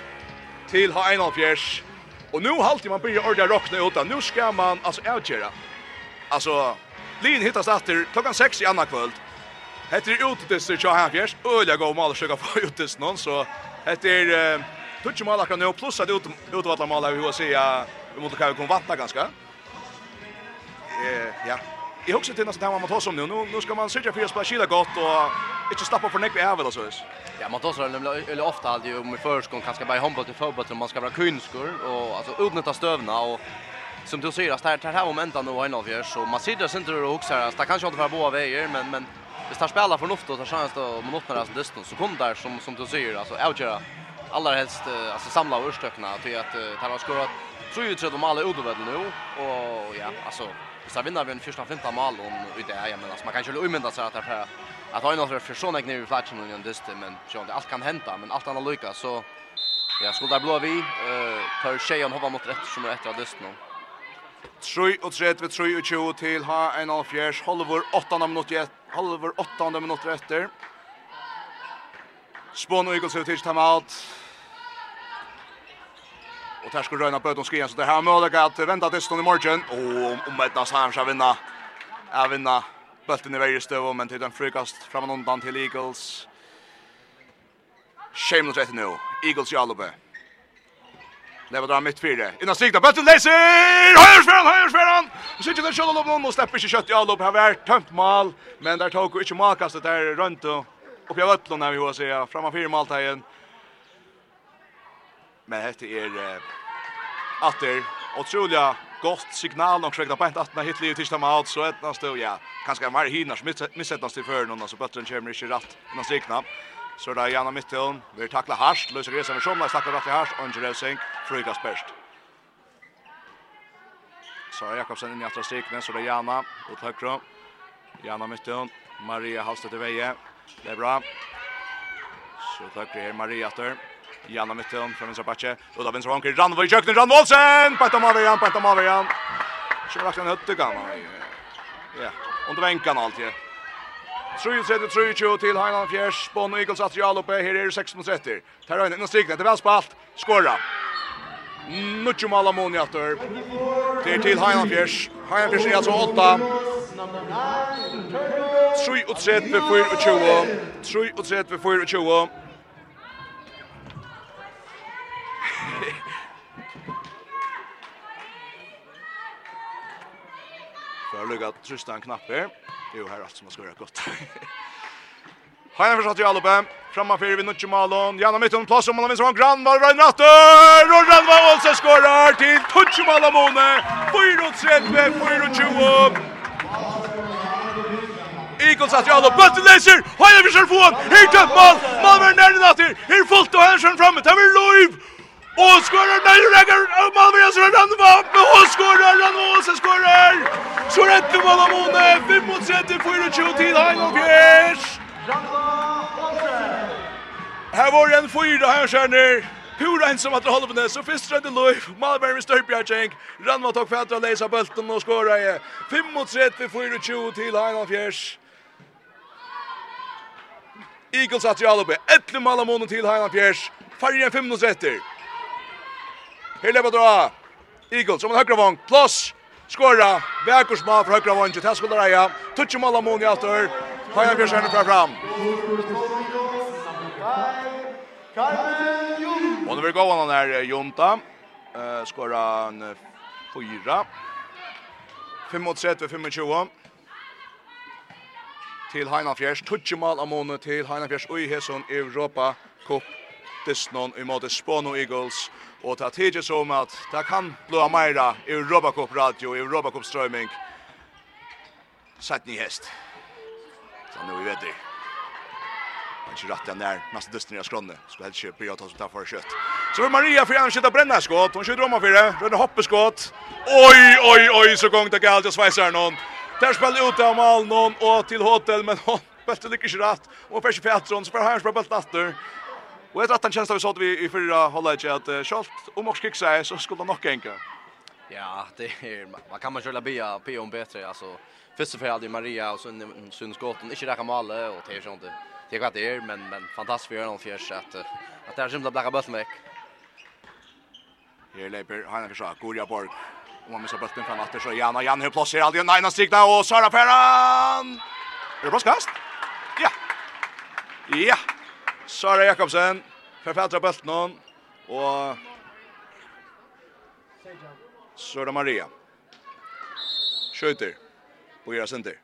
till ha en av Och nu halter man börjar ordna rockna ut. nu ska man alltså outgera. Alltså Lin hittas efter klockan 6 i andra kväll. Heter det ute till Sir Chahan Fjärs. Öliga går mål försöka få ut det någon så heter Tutsch mål kan nu plus att ut ut vart mål vi vill säga vi måste kanske kunna vattna ganska. Eh ja. Jag husar till nästa man måste ha som nu. Nu nu ska man söka för att skilja gott och inte stoppa för näck är väl så vis. Ja, man tar så eller ofta alltid om i förskon kanske bara handboll till fotboll så man ska vara kunskor och alltså utnyttja stövna och som du säger, det här, det här momentet nu har en avgörs. Så man sitter sig inte och också här. Det kanske inte var båda vägar, men, men hvis det spelar förnuft och tar chans att man öppnar alltså distan så kommer där som, som du säger, alltså avgöra allra helst alltså samla örstökna till att han har skorat tror ju tror mål ut över nu och ja alltså så vinner vi en första femta mål om ut det här jag menar man kan ju omynda sig att det här att ha några för såna kniv i flatchen och just men så det allt kan hända men allt annat lyckas så ja skulle där blå vi eh tar tjejen hoppa mot rätt som rätt av just nu 3 och 3 vid 3 och 20 till ha en halv fjärs halvor 8 minuter halvor 8 minuter efter Spån och Eagles ut till timeout. Och där ska Röna Böton skriva så det här möjligt att vänta tills i morgon. Och om, om ett nästan här ska vinna. Jag vinna bulten i varje stöv men till den frukast fram och undan till Eagles. Shameless rätt nu. Eagles i Alupe. Lever drar mitt fyra. Innan strikta bulten läser! Höjersfjärran, höjersfjärran! Och sitter den kjöllan upp någon och släpper sig kött i Alupe. Här var tömt mal. Men där tog och inte makastet där runt och uppe av ötlån när vi har att säga. Framman fyra maltagen. Men hette er eh, atter otroliga gott signal. Och skräckta på att när hitler tills de out så ett nästa ja kanske mer hinner missättas till för någon alltså bättre kommer inte rätt innan strikna. Så där gärna mitt till vi tacklar harst löser resan med somla stackar rätt i harst Angelo Sink frugas bäst. Så Jakobsen in i andra strikna så där gärna åt högra gärna mitt Maria Hallstedt i vägen. Det är bra. Så tackar Maria åter Jan av mitten från vänstra backe. Och då vänstra vanker Ranvoj Jökner Ranvolsen. Panta Marian, Panta Marian. Kör rakt en hötte kan. Ja, under vänkan alltid. 3-3-3-2 til Heinan Fjers. Bonn og Eagles at Real oppe. Her er 16-30. Tar øyne inn. Det er vel spalt. Skåra. Nuttjo mal Amoni atter. Det er til Heinan Fjers. Heinan Fjers er altså 8. 3-3-4-20. 3-3-4-20. Så har lukket knapp knapper. Jo, her er alt som har skåret godt. Har jeg forstått i alle oppe. Framme fire vid Nutsche Malon. Janne Mytton, plass om han vinner som Granvald Vrein Ratter. Og Granvald Olse skårer til Nutsche Malamone. 4-3, 4-20. Eagles att jag bult läser. Har jag försökt få. Här tömt mål. Malmö nära natter. Här fullt och Hansson framme. Där är Loiv. Og skårer Nøyrekker! Malmøyas Rønland Vampe! Og skårer! Rønland Åse skårer! Så rett mål av Mone! 5 mot 30, 24 til Heinolf Gjers! Her var en fyra her skjønner. Pura en som at holde på det, så först rødde Löf, Malberg med Størpjartjenk, Randva tog för att läsa bulten och skåra i 5 mot 3 för 4-20 till Heinald Fjärs. Eagles at Jalope, 11 mål av månen till Heinald Fjärs. Färgen 5 mot 3. Her lever dra. Eagles som en högra vång. Plus. Skåra. Väkursma för högra vång. Här skulle Raja. Tutsi mål av Många efter. Fajan Björsjärn fram fram. Och nu vill gå honom här Jonta. Eh, skåra en fyra. 35-25 til Heinafjers. Tutsi mål av Många till Heinafjers. Och i Hesson Europa Cup. Disnon i måte Spono Eagles. Och tid är som att det kan bli mera i Robocop radio, i Robocop strömning. Satt ni häst. Så nu vet det. Men så rätt den där nästa dusten jag skronne. Ska helt köpa jag tar så där för kött. Så var Maria för han skjuter bränna skott. Hon skjuter om för det. Rönne hoppeskott. Oj oj oj så gång det galt och svajsar någon. Där spelar ut av mål någon och till hotell men hon Bästa lyckas rätt. Och Persi Pettersson spelar han spelar bollen åter. Och jag tror att den känslan vi såg vi i förra hållet att uh, Scholt om och kicksa så skulle han nog enka. Ja, det är man kan man köra bia på om bättre alltså först för allt Maria och sen Sundskotten inte räcka med male, och det är sånt. Det är det är men men fantastiskt för honom fjärs att att det är som att blacka bort mig. Här leper han försöker Gorja Borg. Om man missar bulten fram efter så Jan och Jan hur placerar aldrig en nina strikna och Sara Ferran. Är det bra skast? Ja. Ja. Sara Jakobsen för Petra Bultnon och Sara Maria. Skjuter på era center.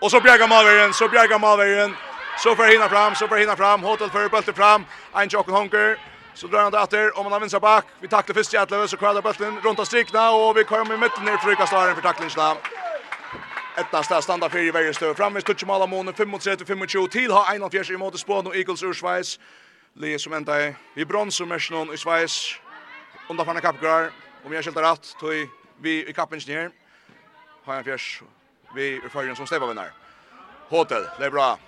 Och så bjärgar Malveren, så bjärgar Malveren. Så för hinna fram, så för hinna fram. Hotel för bulten fram. En Jocken honker. Så drar han åter om han har vinsar bak. Vi tacklar först i Atlöv så kvarar bulten runt av strikna och vi kommer i mitten ner för Rykastaren för tacklingsna. Etta stad standa fyrir verið stöð framme stutch mala månen 35 25 til ha 41 i móti Spån og Eagles ur Schweiz. Lige som enda i vi brons og mesjon i Schweiz. Undar fanna kapgrar om jag skiltar rätt, tog vi i kappens ner. Har en fjärs vi ur fyrjen som steva vinnar. Hotel, det är bra.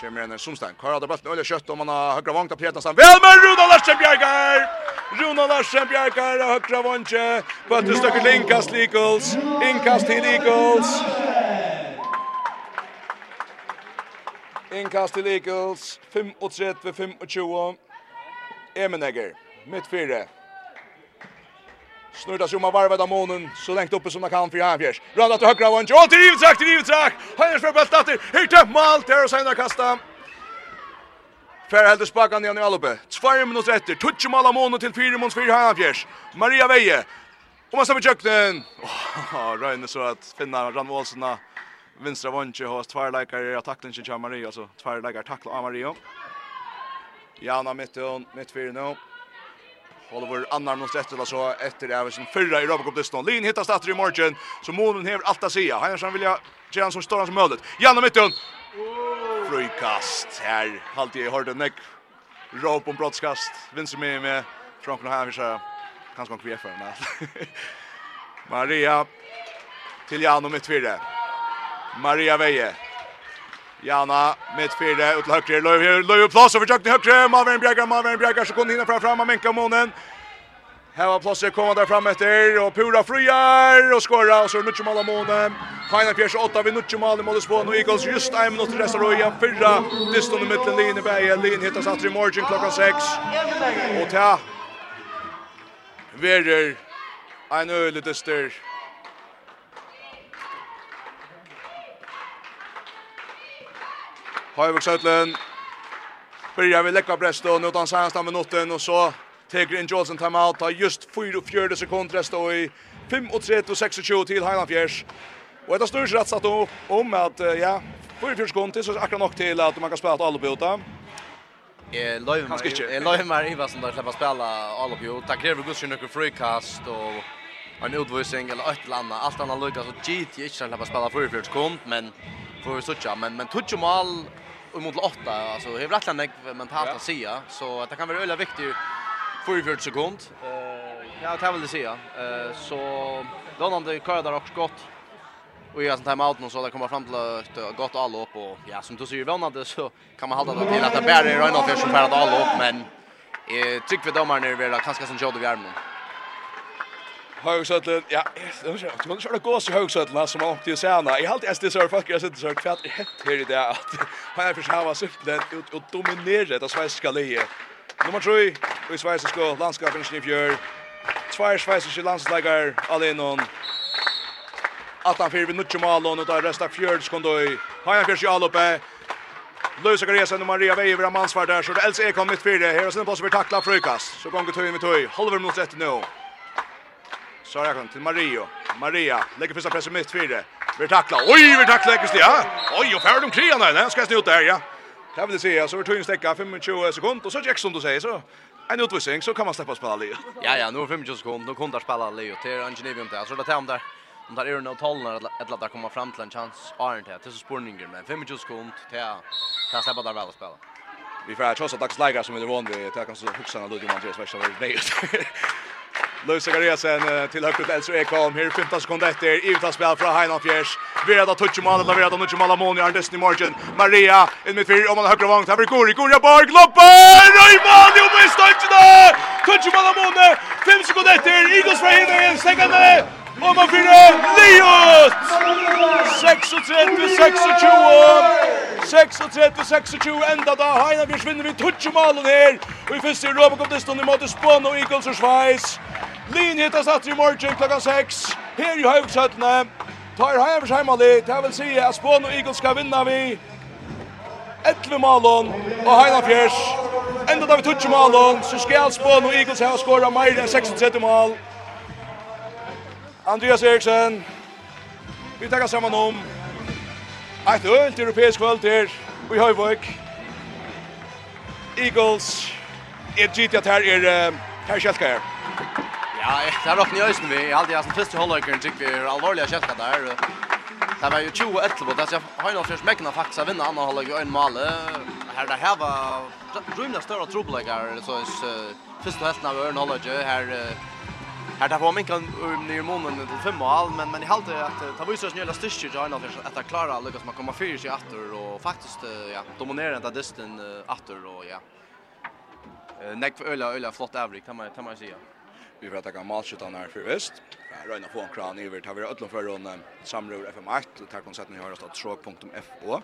Kjemmer en Sumstein. Kvar hadde bøtten öle kjøtt om han har høyre vangt av Pietastan. Vel med Runa Larsen Bjergar! Runa Larsen bjerkar av høyre vantje. Bøtte støkker til innkast til Eagles. Inkast til Eagles. Inkast til Eagles. 35-25. Emenegger. Mitt fire. sig om att varva av månen, så lengt uppe som man kan för Havjers. Randat til høyre av vantje. Og til Ivetrak, til Ivetrak! Høyres for bøttet til. Hyrte, mål til å senere kasta. Fer heldur spakan igjen i alloppe. 2 minuter efter. Tutsi mala måned til 4 måneds 4 halvfjers. Maria Veje. Og man stemmer kjøkken. Åh, Røyne så at finna Ran Målsen vinstra vondje hos tverrleikar i taklingen til Maria. Altså tverrleikar takla av Maria. Jana mitt hon, mitt fyrir nå. Oliver Annar måste efter så efter Eversen förra i Robocop Duston. Lin hittar startar i morgon så månen häver allt att säga. Han vill jag ge han som står han som möjligt. Janne Mitton Frøykast her, Halt i hørte nekk. Råp om brottskast, vinser med med Frankon Havisha, kanskje man kvier for henne. Maria til Jano mitt fire. Maria Veje. Jana mitt fire ut til høyre. Løy, løy, løy, plass over tjøkken høyre. Maveren Bjergar, Maveren Bjergar, så kunne hinne fra fram av Menka Månen. Här var Plosser komma där fram efter och Pura friar och skorrar och så mycket mål av månen. Final Piers 8 vid mycket mål i målet på nu Eagles just en minut till resten och fyra distan i mitten linje bäge linjen hittar satt i margin klockan 6. Och ta Verer. en öle dyster. Høyvåg Søtlen. Byrjar vi lägga brest og nu tar han senaste minutten og så Teker inn Johnson timeout, tar just 44 sekunder rest og i 35-26 til Heilandfjers. Og etter styrs rett satt opp om at, ja, 44 sekunder så er akkurat nok til at man kan spela til alle bjota. Jeg løyver meg som där släppa spela alle bjota. Det krever gudskjøn noen frikast og en utvisning eller ett eller annet. Alt annet lykkes, så GT jeg ikke slipper spela 44 sekunder, men får vi suttja. Men, men tutsi mål mot 8, altså, det er rett og slett mentalt å si, så det kan være øyelig viktig 44 sekund. Eh, ja, det vill det säga. Eh, så då när det kör där också gott. Och jag sånt timeout nu så där kommer fram till ett gott all upp och ja, som du ser vånande så kan man hålla det till att det bär i Ryan Office som färdat all upp men eh tycker vi domaren är väl kanske jobb i Värmland. Högsötlen, ja, det ser ut. Man det gås i Högsötlen som man åkte sena. I allt är det så folk jag sitter så kvätt helt här i det att han är för själva supplen ut och dominerar det svenska livet. Nummer 3, i sveisesko landskapen i Snifjør. Tvær sveiseske landsleikar, Alenon. 18-4 vid Nutsjumalon, og da resta fjørdskondøy. Hajan fyrir i Alope. Løy Sakaresen och Maria Veiver har mansvar där så det Else Ekholm mitt fyrre. Her er sinne plass for tackla frukast. Så gonger tøy med tog. Halver mot ett nu. Så har jag kommit till Mario. Maria lägger första pressen mitt fyrre. Vi tackla. Oj, vi tackla tacklar Kristia. Oj, och färd om krian där. Ska jag snu ut där, ja. Det vill säga så vi tog en stäcka 25 sekunder och så Jackson du säger så en utvisning så kan man släppa spela Leo. Ja ja, nu 25 sekunder, nu kunde spela Leo till Angelivium där. Så det tar om där. Om där är det något tal när ett lag kommer fram till en chans är inte det så spurningar men 25 sekunder till kan släppa där väl spela. Vi får trossa dags lägga som vi vann vi tar kanske huxarna då ju man just värsta väl. Louis Zachariasen till högt ut Elser Ekholm. Här 15 sekunder efter. Ivta spel från Heinan Fjärs. Verda Tuchimala, Verda Målet Moni, Arndest i morgen. Maria, in mitt fyra. om han högra vångt. Här blir Gori, Gori, Borg, Lopper! Röjmani, och blir Toucha målet Moni, Fem sekunder efter. Igos från Hinningen, Stängande. Om man fyra, Liot! 36, 26! 36-26 enda da Heina Bjørs vinner vi tutsi malen her. Og i fyrste i Robocop Diston i måte Spån og Eagles og Schweiz. Lin hittas atter i morgen klokka 6 her i Høyvksøttene tar Heivers heimali. Det vil si at Spån og Eagles skal vinna vi 11 malen og Heina Bjørs enda da vi tutsi malen så skal Spån og Eagles ha skåra mer enn 36 mal Andreas Eriksen Vi tackar samman om Eit ølt europeisk kvöld her i Høyvøk. Eagles, jeg gitt at her er her kjelka her. Ja, det er åpne i øyne vi. Jeg alltid har som første hålløkeren tykker vi er alvorlige kjelka der. Det var jo 20-11, det er Høynolfjørs Mekna faktisk har vinnet andre hålløk i øyne male. Her det her var rymlig større trobelegar, så første høsten av øyne hålløk her Här tar på mig kan ner månaden till fem mål men men i halt att ta visar snälla styrke jag när att att klara lyckas man komma fyra sig åter och faktiskt ja dominera den dysten åter och ja. Eh näck för öla öla flott avrik kan man kan man säga. Vi får ta kan här för väst. Ja, Röna får en kran över tar vi öllum för runt samrör FM8 tack om sätten hörast att tråk.fo.